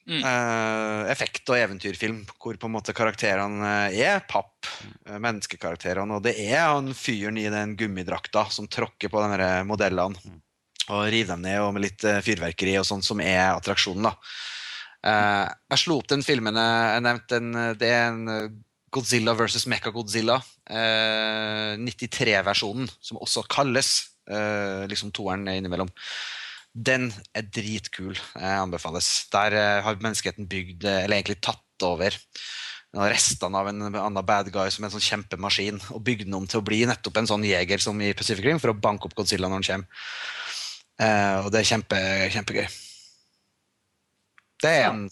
Mm. Uh, effekt- og eventyrfilm hvor på en måte karakterene er papp. Mm. menneskekarakterene. Og det er han fyren i den gummidrakta som tråkker på denne modellene og river dem ned og med litt fyrverkeri og sånn, som er attraksjonen. da. Eh, jeg slo opp den filmen jeg nevnte. Eh, det er en eh, Godzilla versus Mecha-Godzilla. Eh, 93-versjonen, som også kalles eh, liksom toeren innimellom. Den er dritkul. Eh, anbefales. Der eh, har menneskeheten bygd, eh, eller egentlig tatt over restene av en annen bad guy som en sånn kjempemaskin, og bygd den om til å bli nettopp en sånn jeger som i Pacific Rim, for å banke opp Godzilla når han kommer. Eh, og det er kjempe, kjempegøy. Det er en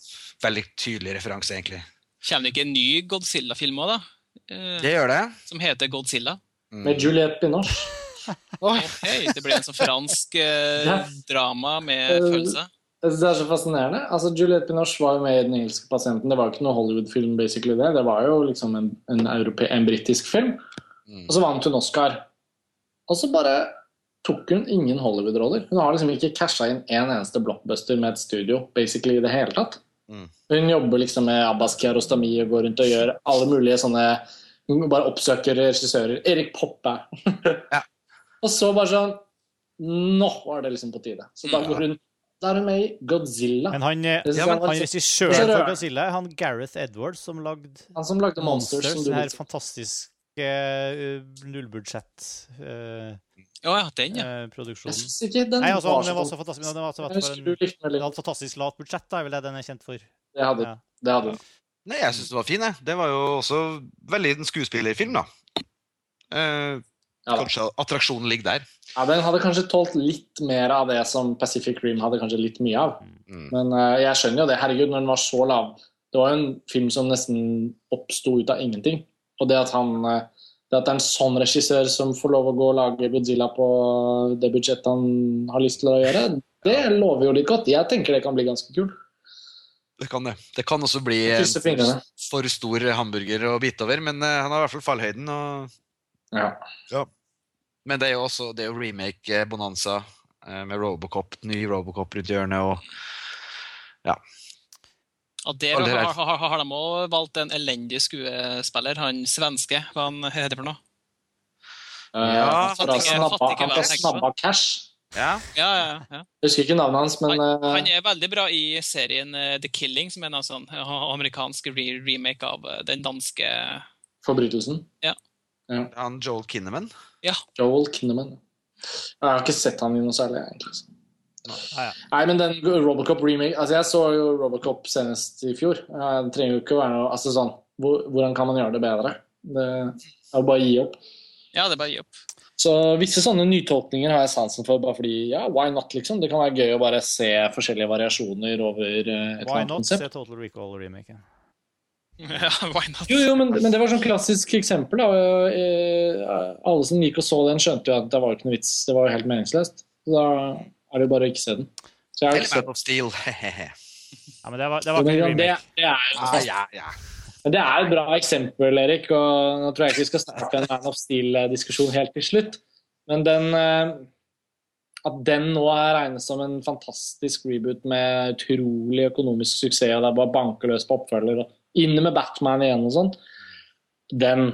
veldig tydelig referanse, egentlig. Kommer det ikke en ny Godzilla-film òg, da? Eh, Det gjør det. som heter Godzilla? Mm. Med Juliette Binoche. Oi. Det blir en sånn fransk eh, Ja. drama med Eh, følelse. Det er så fascinerende. Altså, Juliette Binoche var jo med i Den engelske pasienten. Det var ikke noe Hollywood-film, basically det. Det var jo liksom en, en, en britisk film. Mm. Og så vant hun Oscar. Og så bare tok hun ingen Hollywood-roller. Hun har liksom ikke casha inn en eneste blockbuster med et studio basically i det hele tatt. Mm. Hun jobber liksom med Abbas Kiarostami og går rundt og gjør alle mulige sånne Hun bare oppsøker regissører. Erik Poppe. Ja. og så bare sånn Nå var det liksom på tide. Så da Mm. går hun Da er hun med i Godzilla. Men han, eh, Ja, men han regissøren for. Godzilla er han Gareth Edwards, som lagde Han som lagde Monsters. Monsters, som du den likte. fantastiske uh, oh, ja, den, ja. Jeg produksjonen. syns ikke den Nei, altså, var den var så fantastisk, den var så Jeg for en, hadde fantastisk lavt budsjett, da, er vel det den er kjent for. Det hadde, Ja. det hadde den. Nei, jeg syns den var fin, jeg. Det var jo også veldig en skuespillerfilm, da. Uh, Ja, da. kanskje attraksjonen ligger der. Ja, den hadde kanskje tålt litt mer av det som Pacific Rim hadde kanskje litt mye av. Mm. Men uh, jeg skjønner jo det. Herregud, når den var så lav Det var jo en film som nesten oppsto ut av ingenting. Og det at han eh, det at det er en sånn regissør som får lov å gå og lage Godzilla på det budsjettet han har lyst til å gjøre, det lover jo litt godt. Jeg tenker det kan bli ganske kult. Det kan det. Det kan også bli for stor hamburger å bite over, men eh, han har i hvert fall fallhøyden. Og... Ja. Men det er jo også det er jo remake eh, Bonanza med Robocop, ny Robocop rundt hjørnet. og Og der har, har, har de òg valgt en elendig skuespiller, han svenske. Hva han heter for noe? Ja, Eh, han fra snabba, fattige han tenker på. snabba cash. Ja. Ja, ja, ja. Jeg husker ikke navnet hans, men han, Han er veldig bra i serien eh, The Killing, som er en sånn eh, amerikansk re remake av eh, den danske forbrytelsen. Ja. Han Joel Kinnaman. Ja. Joel Kinnaman. Jeg har ikke sett han i noe særlig, egentlig. Ja, ja. Nei, men den Robocop remake Altså, jeg så jo Robocop senest i fjor. Det trenger jo ikke å være noe Altså sånn hvor, Hvordan kan man gjøre det bedre? Det er jo bare å gi opp. Ja, det er bare å gi opp. Så visse sånne nytolkninger har jeg sansen for, bare fordi ja, why not, liksom? Det kan være gøy å bare se forskjellige variasjoner over eh, et Why annet not konsept. se Total Recall remake? Ja, why not? Jo, jo, men, men det var sånn klassisk eksempel. Da. Eh, Alle som gikk og så den, skjønte jo at det var ikke noe vits. Det var jo helt meningsløst. Så da er det bare å ikke se den. Så jeg har ikke sett Man of Steel. Ja, men det var, det var Men ikke en remake. det er jo ja, ja, ja. Men Det er et bra eksempel, Erik. og Nå tror jeg ikke vi skal starte en Man of Steel-diskusjon helt til slutt. Men den, eh, at den nå er regnet som en fantastisk reboot med utrolig økonomisk suksess, og det er bare banker løs på oppfølger, og inn med Batman igjen og sånn, den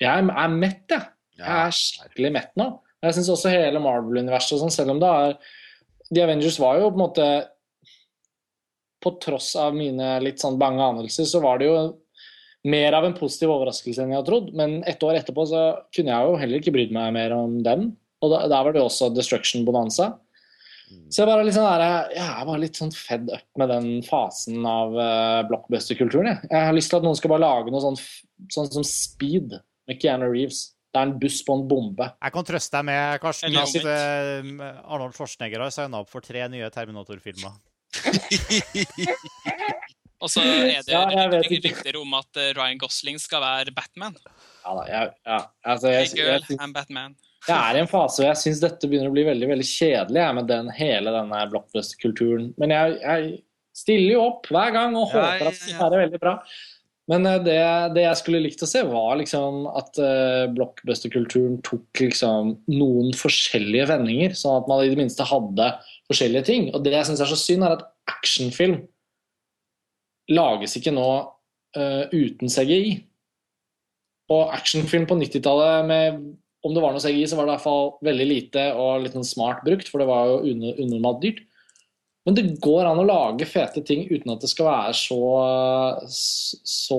Jeg er mett, jeg. Jeg er skikkelig mett nå. Jeg syns også hele Marvel-universet selv om det er The Avengers var jo på en måte På tross av mine litt sånn bange anelser, så var det jo mer av en positiv overraskelse enn jeg hadde trodd. Men ett år etterpå så kunne jeg jo heller ikke brydd meg mer om den. Og da, der var det jo også Destruction Bonanza. Så jeg, sånn der, jeg bare litt sånn fed up med den fasen av uh, blockbuster-kulturen. Jeg. jeg har lyst til at noen skal bare lage noe sånn, sånn som Speed med Keanu Reeves. Det er en buss på en bombe. Jeg kan trøste deg med Karsten, at eh, Arnold Schwarzenegger har signa opp for tre nye Terminator-filmer. Og så er det Ja, jeg vet rykter, ikke. rykter om at eh, Ryan Gosling skal være Batman. Ja da, jeg, ja, altså, Hey jeg, girl, jeg, jeg, I'm Batman. jeg er i en fase hvor jeg syns dette begynner å bli veldig veldig kjedelig jeg, med den, hele denne blockbuster-kulturen. Men jeg, jeg stiller jo opp hver gang og Ja, håper ja, at det er skal være veldig bra. Men eh, det, det jeg skulle likt å se, var liksom at uh, blockbuster-kulturen tok liksom noen forskjellige vendinger, sånn at man i det minste hadde forskjellige ting. Og det jeg syns er så synd, er at actionfilm lages ikke nå uh, uten CGI. Og actionfilm på 90-tallet med om det var noe CGI, så var det i hvert fall veldig lite og litt sånn smart brukt, for det var jo unormalt dyrt. Men det går an å lage fete ting uten at det skal være så, så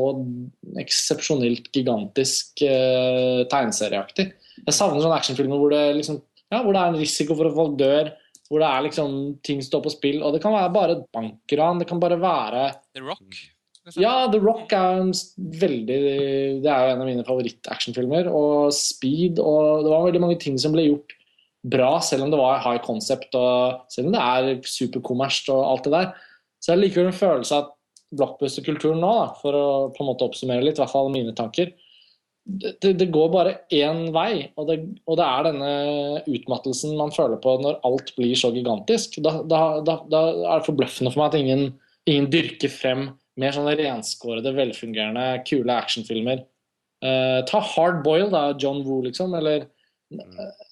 eksepsjonelt gigantisk eh, tegneserieaktig. Jeg savner sånne actionfilmer hvor det, liksom, ja, hvor det er en risiko for at folk dør, hvor det er liksom ting står på spill. Og det kan være bare et bankran, det kan bare være The Rock. ja, The Rock er en veldig Det er jo en av mine favoritt-actionfilmer. Og Speed og Det var veldig mange ting som ble gjort bra, selv om det var high concept og selv om det er superkommersielt og alt det der. Så jeg liker en følelse av blockbuster-kulturen nå, da, for å på en måte oppsummere litt, i hvert fall mine tanker det, det, går bare én vei, og det, og det er denne utmattelsen man føler på når alt blir så gigantisk. Da, da, da, da er det forbløffende for meg at ingen, ingen dyrker frem mer sånne renskårede, velfungerende, kule actionfilmer. Uh, ta Hard Boil, da, John Woo, liksom. Eller eh,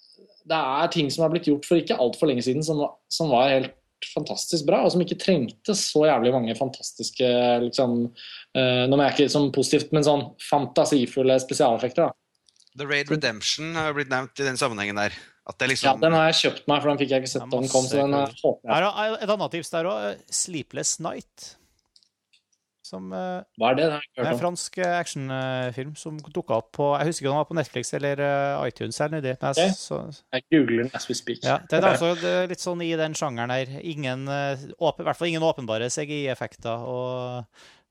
Det er ting som er blitt gjort for ikke altfor lenge siden, som, som var helt fantastisk bra, og som ikke trengte så jævlig mange fantastiske liksom, uh, Nå mener jeg ikke som positivt, men sånn fantasifulle spesialeffekter. da. The Raid Redemption har blitt nevnt i den sammenhengen der. At det Ja, liksom Den har jeg kjøpt meg, for den fikk jeg ikke sett da den kom. så den håper jeg. Et annet tips der òg. 'Sleepless Night'. Som eh, Hva er det? Det er en fransk eh, actionfilm som dukka opp på Jeg husker ikke om den var på Netflix eller eh, iTunes her nedi. Men jeg, så, Jeg googler den as we speak. ja, det er altså det er litt sånn i den sjangeren her. Ingen, åpen, I hvert fall ingen åpenbare CGI-effekter. Og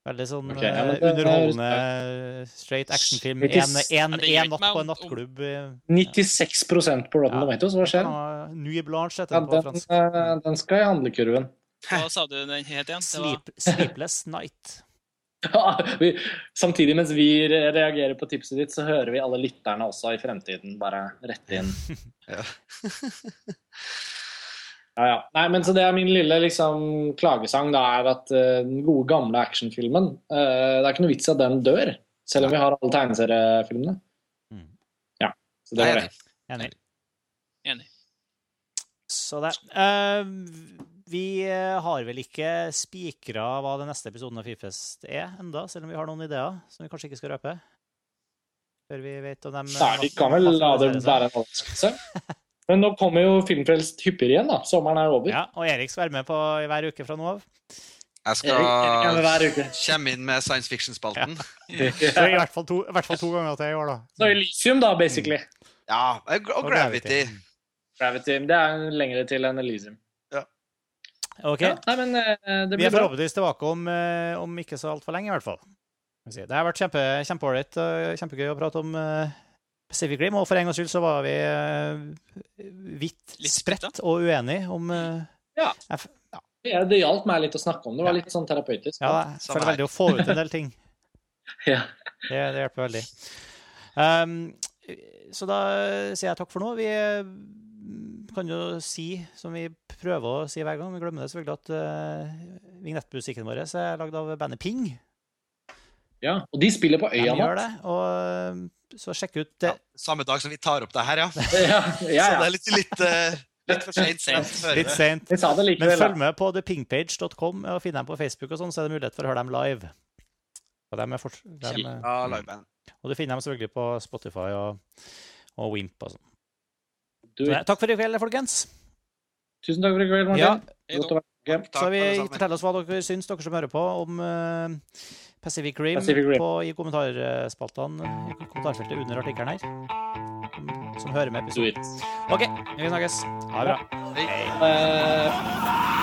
veldig sånn okay, ja, det- underholdende straight actionfilm. Ikke natt på en nattklubb. eh, 96% på Rotten Ja. Tomatoes, hva skjer? ja, Nuit Blanche heter Ja, den på fransk. den skal i handlekurven. Hva sa du den het igjen? Sleep, sleepless Night. Vi, samtidig mens vi reagerer på tipset ditt, så hører vi alle lytterne også i fremtiden bare rette inn. Ja. ja, ja. Nei, men så det er min lille liksom, klagesang, da, er at uh, den gode, gamle actionfilmen uh, Det er ikke noe vits i at den dør, selv om vi har alle tegneseriefilmene. Mm. Ja, så det er var det. Enig. enig. Så det. Eh, vi eh, har vel ikke spikra hva den neste episoden av Fifest er enda, selv om vi har noen ideer som vi kanskje ikke skal røpe. Før vi vet om dem Nei, vi kan vel la det være en overraskelse. Men nå kommer jo Filmfrelst hyppigere igjen, da. Sommeren er over. Ja, og Erik skal være med på hver uke fra nå av. Jeg Erik, Erik skal komme inn med science fiction-spalten. Ja. I hvert fall to, i hvert fall to ganger til i år, da. Så Elysium, da, basically. Ja, og og Gravity. Gravity. Det er lengre til enn Elysium. OK. Ja, nei, men eh, det Vi er forhåpentligvis tilbake om, eh, om ikke så altfor lenge, i hvert fall. Det har vært kjempe, kjempeålreit og kjempegøy å prate om eh, Pacific Rim, og for en gangs skyld så var vi vidt spredt og uenige om Ja. jeg, Ja, det hjalp meg litt å snakke om det. Det var litt sånn terapeutisk. Ja, jeg føler veldig å få ut en del ting. Ja. Det, det hjelper veldig. Um, så da sier jeg takk for nå. Vi kan jo si, som vi prøver å si hver gang, vi glemmer det selvfølgelig, at uh, vignettmusikken vår er lagd av bandet Ping. Ja, Og de spiller på øya det. Og eh, så sjekk ut det. Ja, samme dag som vi tar opp det her, ja. Ja, Så ja, det er litt, litt, uh... litt for seint. Sent. Litt det Men følg med på thepingpage.com og finn dem på Facebook, og sånn, så er det mulighet for å høre dem live. Og, dem er fort, dem er, Ja, live og du finner dem selvfølgelig på Spotify og, og Wimp og sånn. Takk for i kveld, folkens. tusen takk for i kveld, Ja, Martin. Godt å være tilbake. så vi fortell oss hva dere syns, dere som hører på, om uh, Pacific Rim, Pacific Rim. På, i kommentarspaltene i kommentarfeltet under artikkelen her. Som, som hører med episoden. OK, vi snakkes. Ha det bra. Hei. Eh,